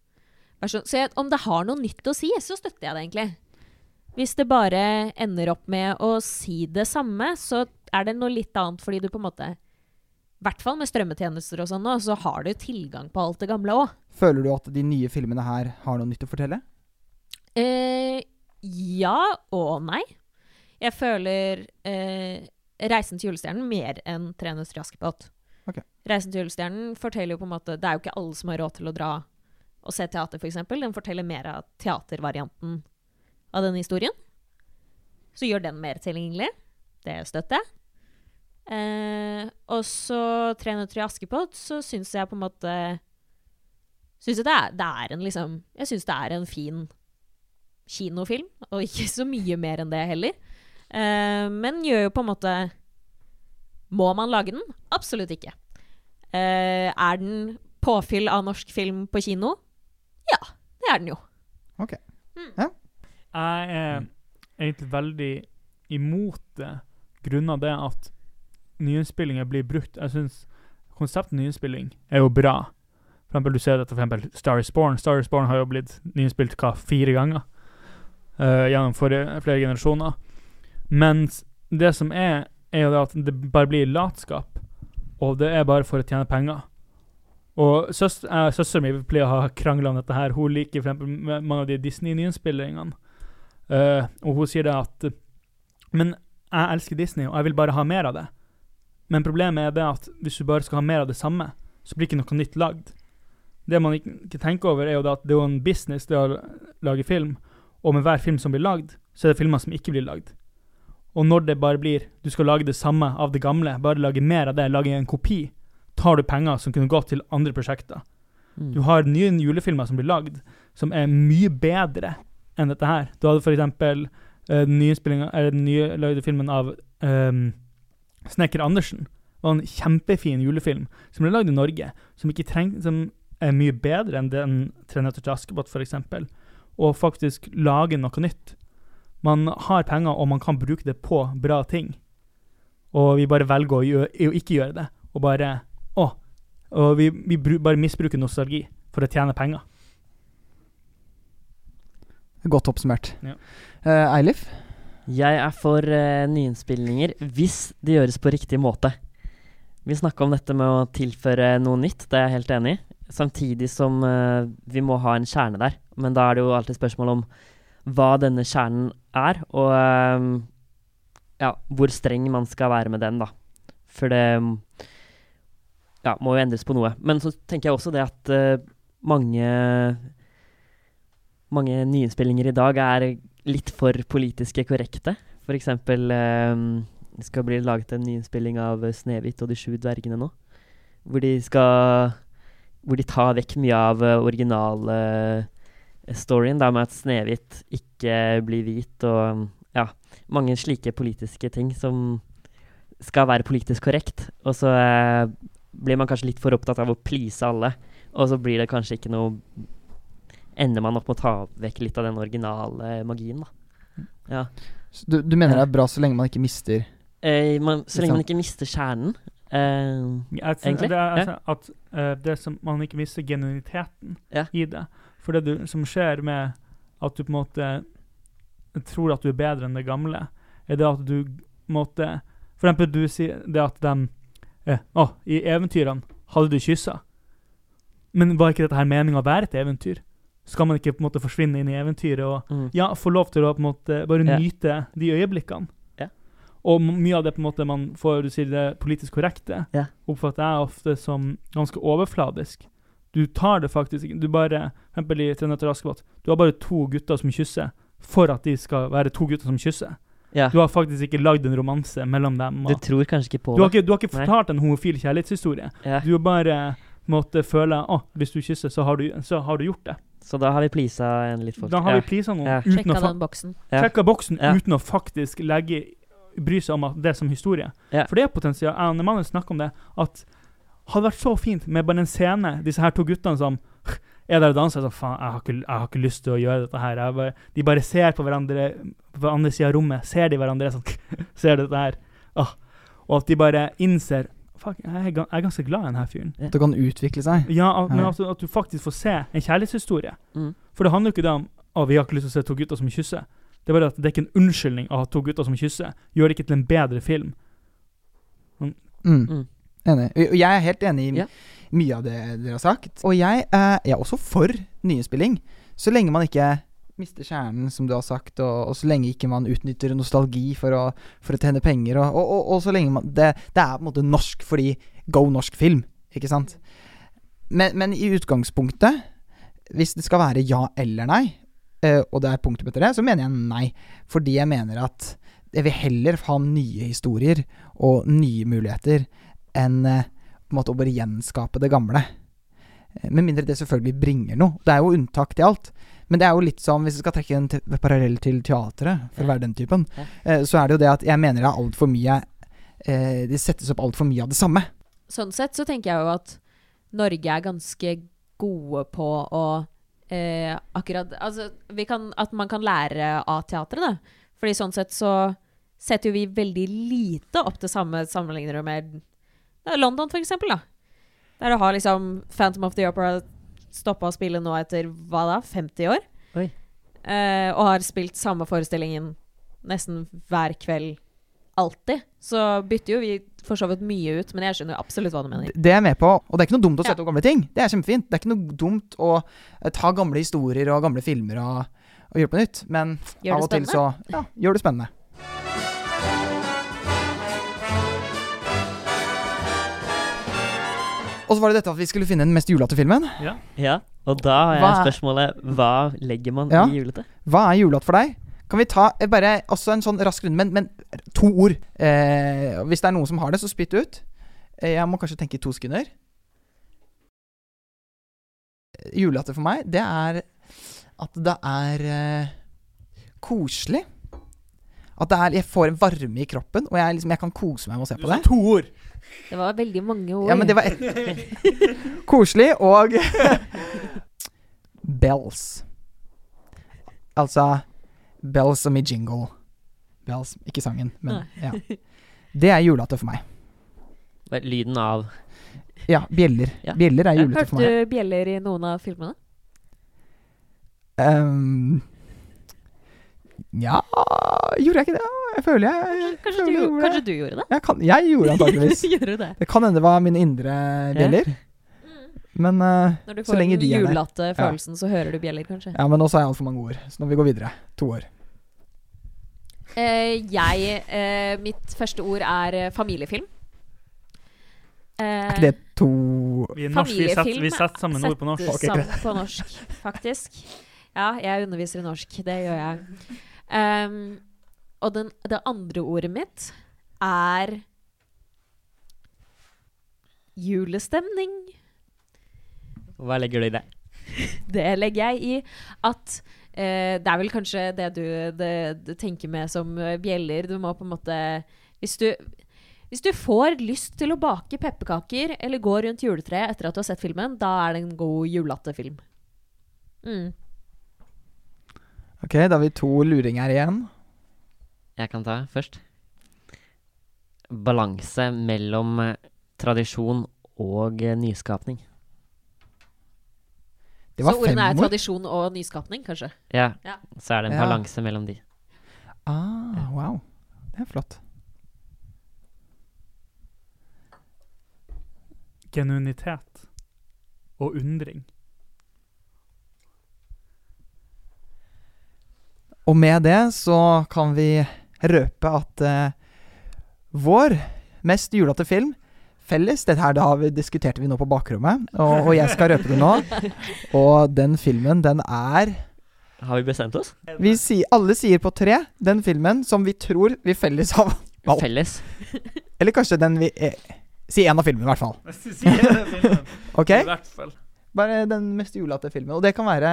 versjon. Så jeg, om det har noe nytt å si, så støtter jeg det egentlig. Hvis det bare ender opp med å si det samme, så er det noe litt annet, fordi du på en måte I hvert fall med strømmetjenester og sånn nå, så har du tilgang på alt det gamle òg. Føler du at de nye filmene her har noe nytt å fortelle? Eh, ja og nei. Jeg føler eh, 'Reisen til julestjernen' mer enn 'Tre nøtter til Askepott'. Okay. 'Reisen til julestjernen' forteller jo på en måte Det er jo ikke alle som har råd til å dra og se teater, f.eks. Den forteller mer av teatervarianten av denne historien. Så gjør den mer tilgjengelig. Det støtter jeg. Eh, og så 'Tre nøtter til Askepott', så syns jeg på en måte Syns jeg det er, det er en liksom Jeg syns det er en fin kinofilm, og ikke så mye mer enn det heller. Eh, men gjør jo på en måte Må man lage den? Absolutt ikke. Eh, er den påfyll av norsk film på kino? Ja, det er den jo. Jeg er egentlig veldig imot det, grunnet det at nyinnspillinger blir brukt. Jeg syns konseptet nyinnspilling er jo bra. For eksempel, du ser dette for eksempel Star is Born. Star is Born har jo blitt nyinnspilt hva, fire ganger uh, gjennom forrige, flere generasjoner. Mens det som er, er jo det at det bare blir latskap, og det er bare for å tjene penger. Og søs- eh, søsteren min pleier å ha krangla om dette her. Hun liker f.eks. mange av de Disney-nyinnspillingene. Uh, og hun sier det at Men jeg elsker Disney, og jeg vil bare ha mer av det. Men problemet er det at hvis du bare skal ha mer av det samme, så blir ikke noe nytt lagd. Det man ikke tenker over, er jo det at det er jo en business det å lage film, og med hver film som blir lagd, så er det filmer som ikke blir lagd. Og når det bare blir du skal lage det samme av det gamle, bare lage mer av det, lage en kopi, tar du penger som kunne gått til andre prosjekter. Mm. Du har nye julefilmer som blir lagd, som er mye bedre enn dette her. Du hadde for eksempel eh, den nye spillinga, eller den nye lagde filmen av um, Snekker Andersen. Det var en kjempefin julefilm som ble lagd i Norge, som ikke treng, som er mye bedre enn den Tre nøtter til Askepott, eksempel. Og faktisk lage noe nytt. Man har penger, og man kan bruke det på bra ting. Og vi bare velger å, gjøre, å ikke gjøre det, og bare Å. Og vi, vi bru, bare misbruker nostalgi for å tjene penger. Godt oppsummert. Ja. Uh, Eilif? Jeg er for uh, nyinnspillinger hvis det gjøres på riktig måte. Vi snakka om dette med å tilføre noe nytt, det er jeg helt enig i. Samtidig som uh, vi må ha en kjerne der. Men da er det jo alltid spørsmål om hva denne kjernen er, og eh, ja, hvor streng man skal være med den, da. For det ja, må jo endres på noe. Men så tenker jeg også det at uh, mange mange nyinnspillinger i dag er litt for politiske korrekte. For eksempel eh, det skal bli laget en nyinnspilling av Snehvit og de sju dvergene nå. Hvor de skal Hvor de tar vekk mye av eh, original-storyen, da med at Snehvit ikke blir hvit, og ja, mange slike politiske ting som skal være politisk korrekt. Og så eh, blir man kanskje litt for opptatt av å please alle, og så blir det kanskje ikke noe Ender man opp med å ta vekk litt av den originale magien, da. Ja. Så Du, du mener det er bra så lenge man ikke mister Eh, man, så lenge man ikke mister kjernen. Eh, Jeg Egentlig? det er Ja. altså, at uh, det som man ikke mister genuiniteten Ja. i det. For det du, som skjer med at du på en måte tror at du er bedre enn det gamle, er det at du måtte For eksempel du sier det at de eh, Å, i eventyrene hadde du kyssa. Men var ikke dette her meninga å være et eventyr? Skal man ikke på en måte forsvinne inn i eventyret og mm. ja, få lov til å på en måte bare yeah. nyte de øyeblikkene. Yeah. Og mye av det på en måte man får, du sier det politisk korrekte, yeah. oppfatter jeg ofte som ganske overfladisk. Du tar det faktisk ikke Du bare, for eksempel i 'Tre nøtter til Askepott', du har bare to gutter som kysser for at de skal være to gutter som kysser. Ja. Du har faktisk ikke lagd en romanse mellom dem. Du tror kanskje ikke på du, har ikke, du har ikke fortalt en homofil kjærlighetshistorie. Ja. Du har bare måtte føle at hvis du kysser, så har du, så har du gjort det. Så da har vi pleasa en litt folk. Da har ja. vi pleasa noen Ja. uten Sjekka den boksen. Ja. sjekka boksen Ja. uten å faktisk legge bry seg om at det er som historie. Ja. For det er potensial. Jeg og Emanuel snakker om det, at hadde vært så fint med bare en scene, disse her to guttene som er der og danser Så Faen, jeg har, ikke, jeg har ikke lyst til å gjøre dette her. Jeg bare, de bare ser på hverandre på andre sida av rommet. Ser de hverandre sånn Ser dette her. Åh. Og at de bare innser Fuck, jeg er, ganske glad i denne fyren. At Det kan utvikle seg. Ja, at, men at, du- at du faktisk får se en kjærlighetshistorie. Mm. For det handler jo ikke om å, vi har ikke lyst til å se to gutter som kysser. Det er bare at det er ikke en unnskyldning å ha to gutter som kysser. Gjør det ikke til en bedre film. Mm. Mm. Enig. Jeg er helt enig i Ja. mye av det dere har sagt. Og jeg, eh, jeg er også for nyinnspilling, så lenge man ikke mister kjernen, som du har sagt, og, og så lenge ikke man utnytter nostalgi for å, for å tjene penger, og, og, og, og så lenge man det, det er på en måte norsk fordi go norsk film, ikke sant? Men, men i utgangspunktet, hvis det skal være ja eller nei, eh, og det er punktum etter det, så mener jeg nei. Fordi jeg mener at jeg vil heller ha nye historier og nye muligheter enn eh, en å bare gjenskape det gamle. Eh, Med mindre det selvfølgelig bringer noe. Det er jo unntak til alt. Men det er jo litt som, hvis vi skal trekke en parallell til teatret, for å være den typen, eh, så er det jo det at jeg mener det er altfor mye eh, Det settes opp altfor mye av det samme. Sånn sett så tenker jeg jo at Norge er ganske gode på å eh, akkurat Altså vi kan, at man kan lære av teatret, da. Fordi sånn sett så setter jo vi veldig lite opp det samme sammenligner med London, for eksempel, da. Der du har liksom Phantom of the Opera stoppa å spille nå etter hva da, 50 år? Eh, og har spilt samme forestillingen nesten hver kveld alltid. Så bytter jo vi for så vidt mye ut, men jeg skjønner jo absolutt hva du mener. Det er jeg med på. Og det er ikke noe dumt å Ja. sette opp gamle ting. Det er kjempefint. Det er ikke noe dumt å eh, ta gamle historier og gamle filmer og, og gjøre på nytt. Men av og og til så ja, gjør det spennende. Så var det dette at vi skulle finne den mest julete filmen. Ja, og da er Hva er- spørsmålet hva legger man Ja. i julete? Hva er julete for deg? Kan vi ta eh, bare også en sånn rask runde, men, men to ord. Eh, hvis det er noen som har det, så spytt ut. Eh, jeg må kanskje tenke i to sekunder. Julete for meg, det er at det er eh, koselig. At det er, jeg får en varme i kroppen, og jeg, liksom, jeg kan kose meg med å se Du på sa det. to ord! Det var veldig mange ord. Ja, men det var ett. Koselig og Bells. Altså Bells som i jingle. Bells, ikke sangen, men ja. Det er julete for meg. Lyden av Ja, bjeller. Ja. Bjeller er julete for meg. Hørte du bjeller i noen av filmene? Um, ja Gjorde jeg ikke det? Jeg føler jeg, jeg Kanskje føler du, jeg gjorde kanskje det. du gjorde det? Jeg, kan, jeg gjorde antakeligvis. Gjorde det? Det kan hende det var mine indre bjeller, men uh, Når du Så får lenge den de er der. julete følelsen, så hører du bjeller, kanskje. Ja, men nå sa jeg altfor mange ord, så nå må vi gå videre. To år. Uh, jeg uh, Mitt første ord er eh, familiefilm. Eh, Er ikke det to Vi, norsk, vi, Familiefilm vi satt sammen ord på norsk. Okay, sammen på norsk, faktisk. Ja, jeg underviser i norsk. Det gjør jeg. Um, og den, det andre ordet mitt er julestemning. Hva legger du i det? Det legger jeg i at eh, Det er vel kanskje det du, det, du tenker med som eh, bjeller. Du må på en måte Hvis du hvis du får lyst til å bake pepperkaker eller gå rundt juletreet etter at du har sett filmen, da er det en god julete film. Mm. Ok, da har vi to luringer igjen. Jeg kan ta først. Balanse mellom eh, tradisjon og eh, nyskapning. Det var Så ordene er ord. tradisjon og nyskapning, kanskje? Ja, Ja. så er det en Ja. balanse mellom de. Ah, wow. Det er flott. Genuinitet og undring. Og med det så kan vi røpe at eh, vår mest julete film felles Dette her da har vi, diskuterte vi nå på bakrommet, og, og jeg skal røpe det nå. Og den filmen, den er Har vi bestemt oss? vi sier, Alle sier på tre den filmen som vi tror vi felles har valgt. Felles. Eller kanskje den vi eh, Si en av filmene, i hvert fall. Sier av filmen. Ok? I hvert fall. Bare den mest julete filmen. Og det kan være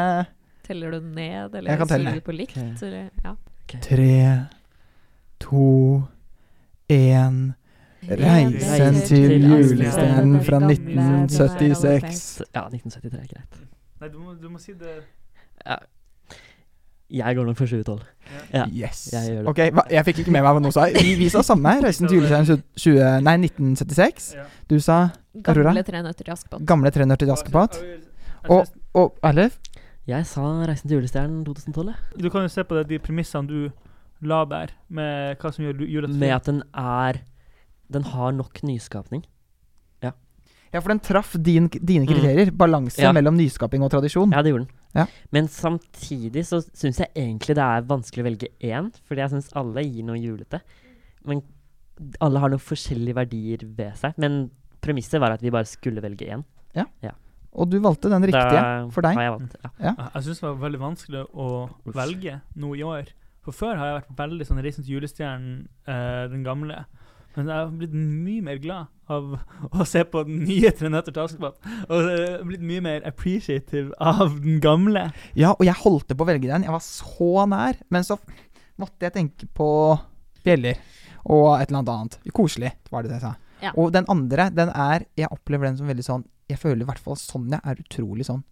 Teller du ned, eller Jeg kan telle. sier du på likt? Ok. Eller, ja. tre, to, én Reisen til julestjernen fra 1976. Ja, 1973 er greit. Nei, du må, du må si det Ja. Jeg går nok for 2012. Ja. Yes. jeg gjør det. Ok, hva, Jeg fikk ikke med meg hva noen sa. Vi, vi sa samme. Reisen til julestjernen 20, nei, 1976. Du sa Aurora? Gamle Tre nøtter til Askepott. Gamle tre nøtter til Askepott. Og, og Erlef? Jeg sa 'Reisen til julestjernen' 2012. Du kan jo se på det, de premissene du la der, med hva som gjør jula Med at den er Den har nok nyskapning. Ja, for den traff din, dine Mm. kriterier. Balanse Ja. mellom nyskaping og tradisjon. Ja, det gjorde den. Ja. Men samtidig så syns jeg egentlig det er vanskelig å velge én, fordi jeg syns alle gir noe julete. Men alle har noen forskjellige verdier ved seg. Men premisset var at vi bare skulle velge én. Og du valgte den riktige Da for deg. Har jeg valgt, ja. Jeg, jeg syns det var veldig vanskelig å velge noe i år. For før har jeg vært veldig sånn Reisen til julestjernen, eh, den gamle. Men jeg har blitt mye mer glad av å se på den nye Tre nøtter til Askepott. Og eh, blitt mye mer appreciative av den gamle. Ja, og jeg holdt på å velge den. Jeg var så nær. Men så måtte jeg tenke på bjeller og et eller annet annet. Koselig, var det det jeg sa. Ja. Og den andre, den er Jeg opplever den som veldig sånn Jeg føler i hvert fall Sonja er utrolig sånn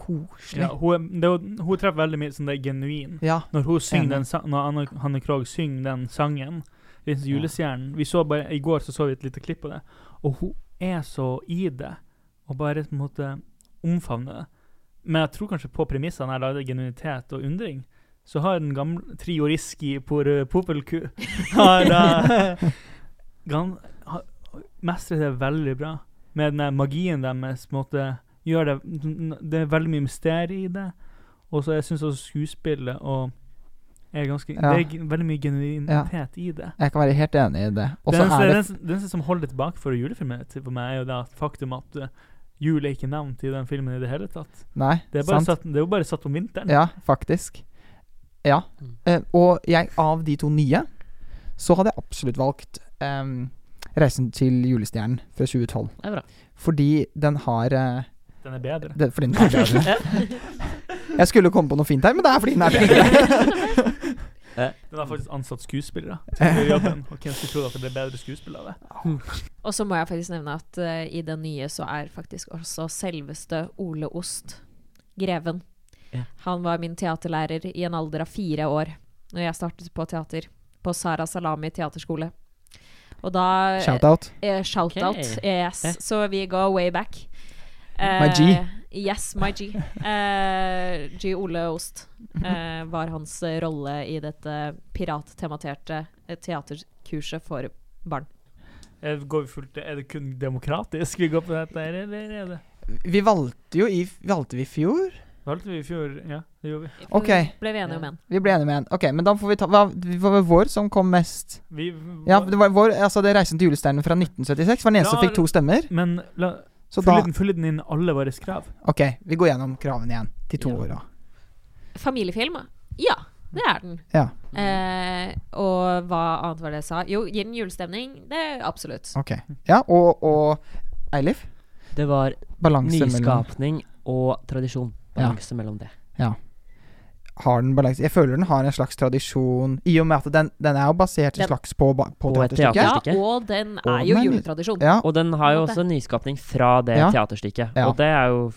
koselig. Ja, hun, er- det, er hun treffer veldig mye sånn det er genuin. Ja. Når hun synger den Når Anne, Hanne Krogh synger den sangen, Ja. julestjernen Vi så bare, I går så, så vi et lite klipp på det, og hun er så i det, og bare på en måte omfavner det. Men jeg tror kanskje på premissene her, da er det genuinitet og undring. Så har den gamle Trio Riski por Popelku har da gan, ha, mestrer det veldig bra. Med den der magien deres, på en måte, gjør det Det er veldig mye mysterium i det. Og så jeg syns også skuespillet og er ganske Ja. Det er veldig mye genuinitet i det. Jeg kan være helt enig i det. Den er som holder det tilbake for julefilmen for meg, er jo det at faktum at uh, jul er ikke nevnt i den filmen i det hele tatt. Nei, Det er, bare sant. satt, det er jo bare satt om vinteren. Ja, faktisk. Ja. Mm. Uh, og jeg, av de to nye, så hadde jeg absolutt valgt ehm, 'Reisen til julestjernen' fra 2012. Det er bra. Fordi den har eh, Den er bedre. det, Fordi den er bedre. Jeg skulle komme på noe fint her, men det er fordi den er bedre. Den har faktisk ansatt skuespillere til å gjøre jobben. Og hvem skulle trodd at det ble bedre skuespill av det? Og så må jeg faktisk nevne at eh, i den nye så er faktisk også selveste Ole Ost greven. Ja. Han var min teaterlærer i en alder av fire år Når jeg startet på teater. På Sara Salami teaterskole. Og da Shout-out. Eh, Shout-out. Ok. Yes. Ja. Så vi går way back. My G. Eh, Yes, my G. Eh, G. Ole Ost eh, var hans eh, rolle i dette pirattematerte eh, teaterkurset for barn. Er, går vi fullt, er det kun demokratisk vi går på dette, her, eller er det Vi valgte jo i Valgte vi i fjor? Valgte vi i fjor? Ja, det gjorde vi. Ok. Ble vi enige om en. Vi ble enige med en. Ok, men da får vi ta Hva hva var vår som kom mest? vi Ja, det var vår Altså, det 'Reisen til julestjernen' fra 1976 var den eneste som fikk to stemmer. Men la, Så da den, fyller den inn alle våre krav? Ok, vi går gjennom kravene igjen. De to Ja. åra. Familiefilm? Ja, det er den. Ja. Eh, og hva annet var det jeg sa? Jo, gir den julestemning? Det er absolutt. Ok. Ja, og, og Eilif? Det var Balanse mellom nyskapning og tradisjon. Ja. Balanse mellom det. Har den balanse Jeg føler den har en slags tradisjon I og med at den, den er jo basert Den- slags på, på På et teaterstykket. Ja, og den Og er jo den er- juletradisjon. Ja, Og den har jo også nyskapning fra det Ja. teaterstykket. Ja. Og det er jo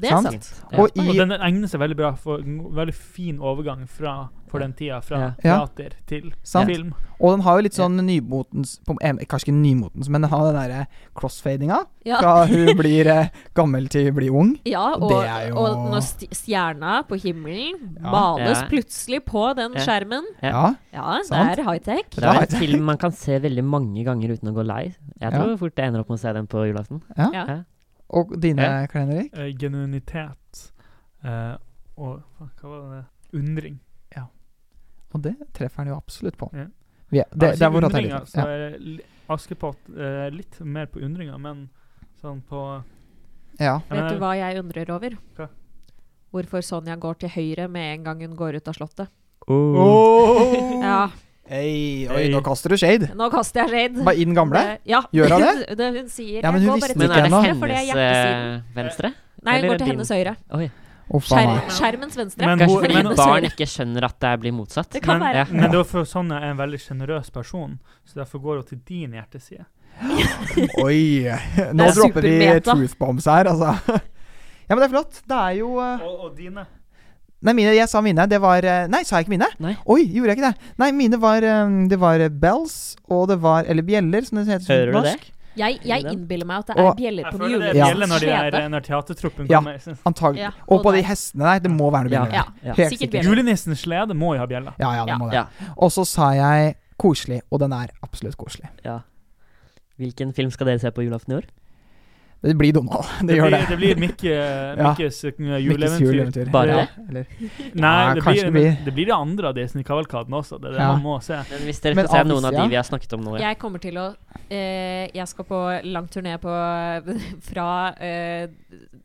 Det er sant. sant. Ja. Og Og i den egner seg veldig bra for en veldig fin overgang fra, for den tida, fra Ja. Teater til Sant. film. Og den har jo litt sånn nymotens Kanskje ikke nymotens, men den har den derre crossfadinga. Ja. Fra hun blir eh, gammel til hun blir ung. Ja, Og er jo- og når stjerna på himmelen Ja. males Ja. plutselig på den Ja. skjermen Ja. Det er high-tech. Det er en film man kan se veldig mange ganger uten å gå lei. Jeg Ja. tror fort jeg ender opp med å se den på julaften. Ja. Ja. Og dine, Ja. Klein Erik? Eh, genuinitet Uh, og hva var det? Undring. Og det treffer han jo absolutt på. Ja. Vi er, det, Ja, det er hvor undringa, alternativ. så Ja. er Ja. Askepott eh, litt mer på undringa, men sånn på ja. Vet Vet du hva jeg undrer over? Hva? Hvorfor Sonja går til høyre med en gang hun går ut av slottet. Oh. Ja, Hei, oi, Hey. nå kaster du shade. nå kaster jeg shade. Bare inn gamle? Det- Ja. Gjør hun det? det hun sier Ja, men jeg hun går bare visste Men ikke er det ennå. høyre, for det er hennes eh, venstre? Nei, hun går til hennes høyre. Oi. A. Skjerm, skjermens venstre. Men Kanskje fordi men- barn ikke skjønner at det blir motsatt. Det kan men, være. Ja. men det er for Sonja er en veldig sjenerøs person, så derfor går hun til din hjerteside. Oi! Nå er dropper vi truth bombs her, altså. Ja, men det er flott. Det er jo uh... Og, og dine? Nei, mine, jeg sa mine. Det var eh, Nei, sa jeg ikke mine? Nei. Oi, gjorde jeg ikke det? Nei, mine var eh, Det var bells, og det var Eller bjeller, som det heter Hører du norsk. Jeg, jeg innbiller meg at det er Og- bjeller Jeg føler det er bjeller når, de er, når teatertruppen kommer. Ja, Antagelig. Ja, og på de hestene der. Det må være noe bjeller. Ja, Ja. Helt sikkert. Julenissens slede må jo ha bjeller. Ja, ja, det må det. Ja. Og så sa jeg koselig, og den er absolutt koselig. ja. Hvilken film skal dere se på julaften i år? Det blir Donald. Det, Det gjør blir, det. det blir Mikke, Ja. Mikkes uh, juleeventyr. juleeventyr. Bare Ja, det? Eller, Nei, Ja, det, blir, det blir- det blir de andre av Disney-kavalkaden også. Det er det Ja. man må se. Men hvis dere Men skal se av noen av de ja. vi har snakket om nå, ja. Jeg kommer til å eh, Jeg skal på lang turné på Fra eh,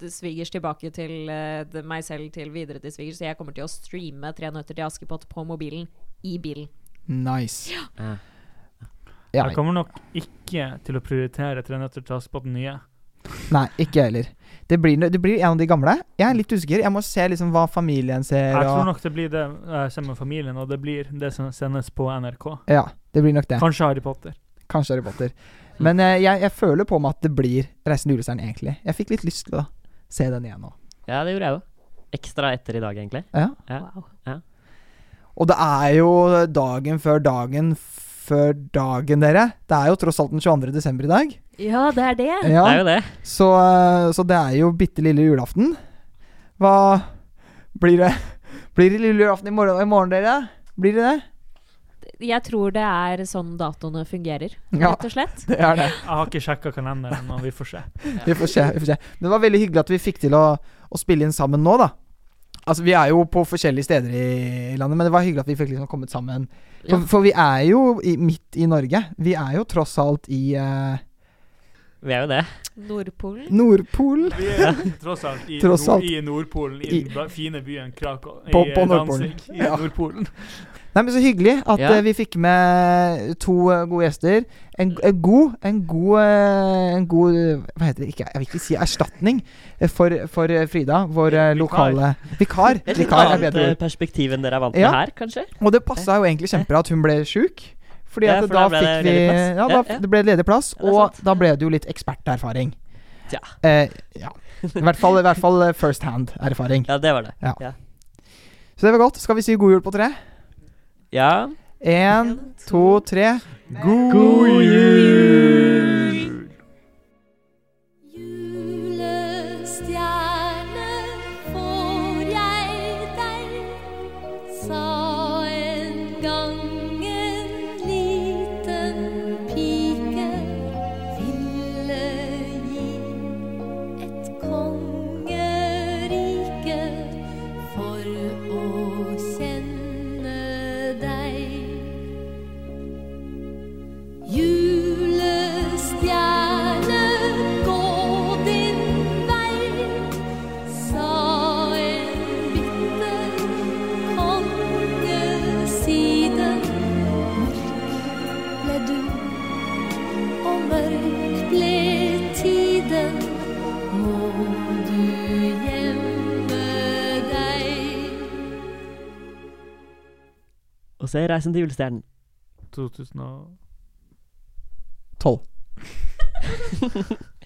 svigers tilbake til eh, meg selv til videre til svigers. Så jeg kommer til å streame Tre nøtter til Askepott på mobilen i bilen. nice. Ja. Ja, Jeg kommer nok ikke til å prioritere Tre nøtter til Askepott nye. Nei, ikke jeg heller. Det blir, det blir en av de gamle. Jeg er litt usikker. Jeg må se liksom hva familien ser. Jeg tror nok det blir det jeg ser med familien, og det blir det som sendes på NRK. ja, det blir nok det. Kanskje Harry Potter. Kanskje Harry Potter. Men eh, jeg, jeg føler på meg at det blir Reisen til julestjernen, egentlig. Jeg fikk litt lyst til å se den igjen nå. ja, det gjorde jeg òg. Ekstra etter i dag, egentlig. Ja. Ja. Wow. Og det er jo dagen før dagen før dagen, dere. Det er jo tross alt den 22. desember i dag. Ja, det er det. Ja, Det er jo det. så, eh, så det er jo bitte lille julaften. Hva blir det? Blir det lille julaften i morgen, i morgen dere? Blir det det? Jeg tror det er sånn datoene fungerer, Ja. rett og slett. Det er det. Jeg har ikke sjekka kalenderen, men vi får se. Vi får se. vi får se Men det var veldig hyggelig at vi fikk til å, å spille inn sammen nå, da. Altså, Vi er jo på forskjellige steder i landet, men det var hyggelig at vi fikk liksom kommet sammen. For, Ja. for vi er jo i, midt i Norge. Vi er jo tross alt i uh, Vi er jo det. Nordpolen. Nordpolen. Vi er tross alt i, Tross nord, alt. i Nordpolen, i I- den fine byen Krakow. På- på Nordpolen. Danzig, I Ja. Nordpolen. Nei, men Så hyggelig at Ja. eh, vi fikk med to eh, gode gjester. En, en god En god eh, En god Hva heter det? Ikke, jeg vil ikke si erstatning for, for Frida, vår lokale Vikar. Et litt Vikar annet bedre perspektiv enn dere er vant Ja. med her, kanskje? Og det passa jo egentlig kjempebra at hun ble sjuk. Fordi Ja, at for da da fikk vi. Ja, da Ja, ja. det ble ledig plass, Ja, og da ble det jo litt eksperterfaring. Ja. Eh, ja. I hvert fall, i hvert fall first hand-erfaring. Ja, det var det. Ja. Ja. Så det var godt. Skal vi si god jul på tre? Ja. Én, to, tre. God jul! Og se Reisen til julestjernen. 2000 og Tolv.